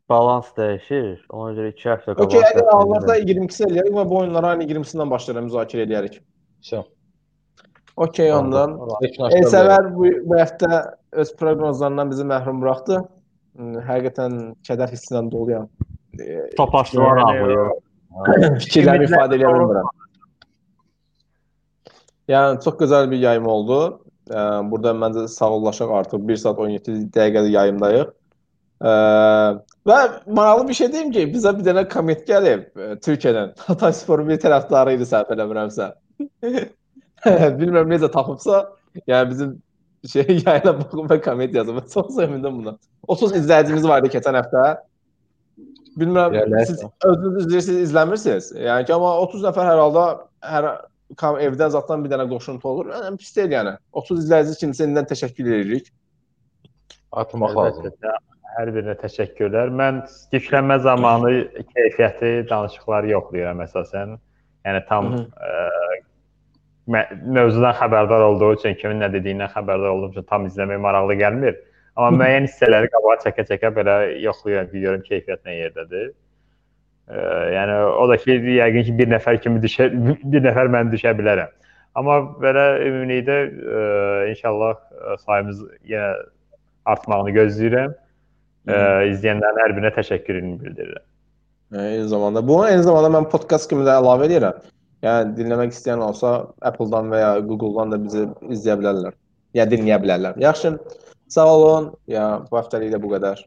balans dəyişir. Ona görə 2 həftə qabaq. Okay, əgər alınırsa 22-si eləyərik və bu oyunları ayın 20-sindən başlayarıq müzakirə edərik. Şey. Okay, ondan. Elsəvər bu, bu həftə öz proqnozlarından bizi məhrum buraxdı. Həqiqətən kədər hissi ilə doluyam. Topaşdılar Yəni, ağlayır. Fikirlərimi ifadə edə bilmirəm. Yəni çox gözəl bir yayım oldu. Ə, burada məncə sağollaşaq artıq 1 saat 17 dəqiqəlik yayımdayıq. Ə, və maraqlı bir şey deyim ki, bizə bir dənə komment gəlib ə, Türkiyədən. Hataysporun bir tərəfdarı idi səhv eləmirəmsə. Bilmirəm necə tapıbsa, yəni bizim şey yayına baxıb və komment yazıb. Çox sevindim buna. 30 izləyicimiz vardı keçən həftə. Bilmirəm siz özünüz izləyirsiniz, izləmirsiniz. Yəni ki, amma 30 nəfər hər halda hər kam evdən zatdan bir dənə qoşuntu olur. Yəni pis deyil yəni. 30 izləyici üçün səndən təşəkkür edirik. atmaq lazım. Əlbəttə, Hər birinə təşəkkürlər. Mən yüklənmə zamanı keyfiyyəti danışıqları yoxlayıram əsasən. Yəni tam Hı ə, mə- mövzudan xəbərdar olduğu üçün, kimin nə dediyindən xəbərdar olduğum üçün tam izləmək maraqlı gəlmir. Amma müəyyən hissələri qabağa çəkə-çəkə belə yoxlayıram görüm keyfiyyət nə yerdədir. Ə, yəni o da ki, yəqin ki, bir nəfər kimi düşə bir nəfər mən düşə bilərəm. Amma belə ümumilikdə ə, inşallah ə, sayımız yenə artmağını gözləyirəm. Ə, izləyənlərin hər birinə təşəkkürümü bildirirəm. Eyni zamanda bu eyni zamanda mən podkast kimi də əlavə edirəm. Yəni dinləmək istəyən olsa Apple-dan və ya Google-dan da bizi izləyə bilərlər. Ya dinləyə bilərlər. Yaxşı. Sağ olun. Ya bu həftəlik də bu qədər.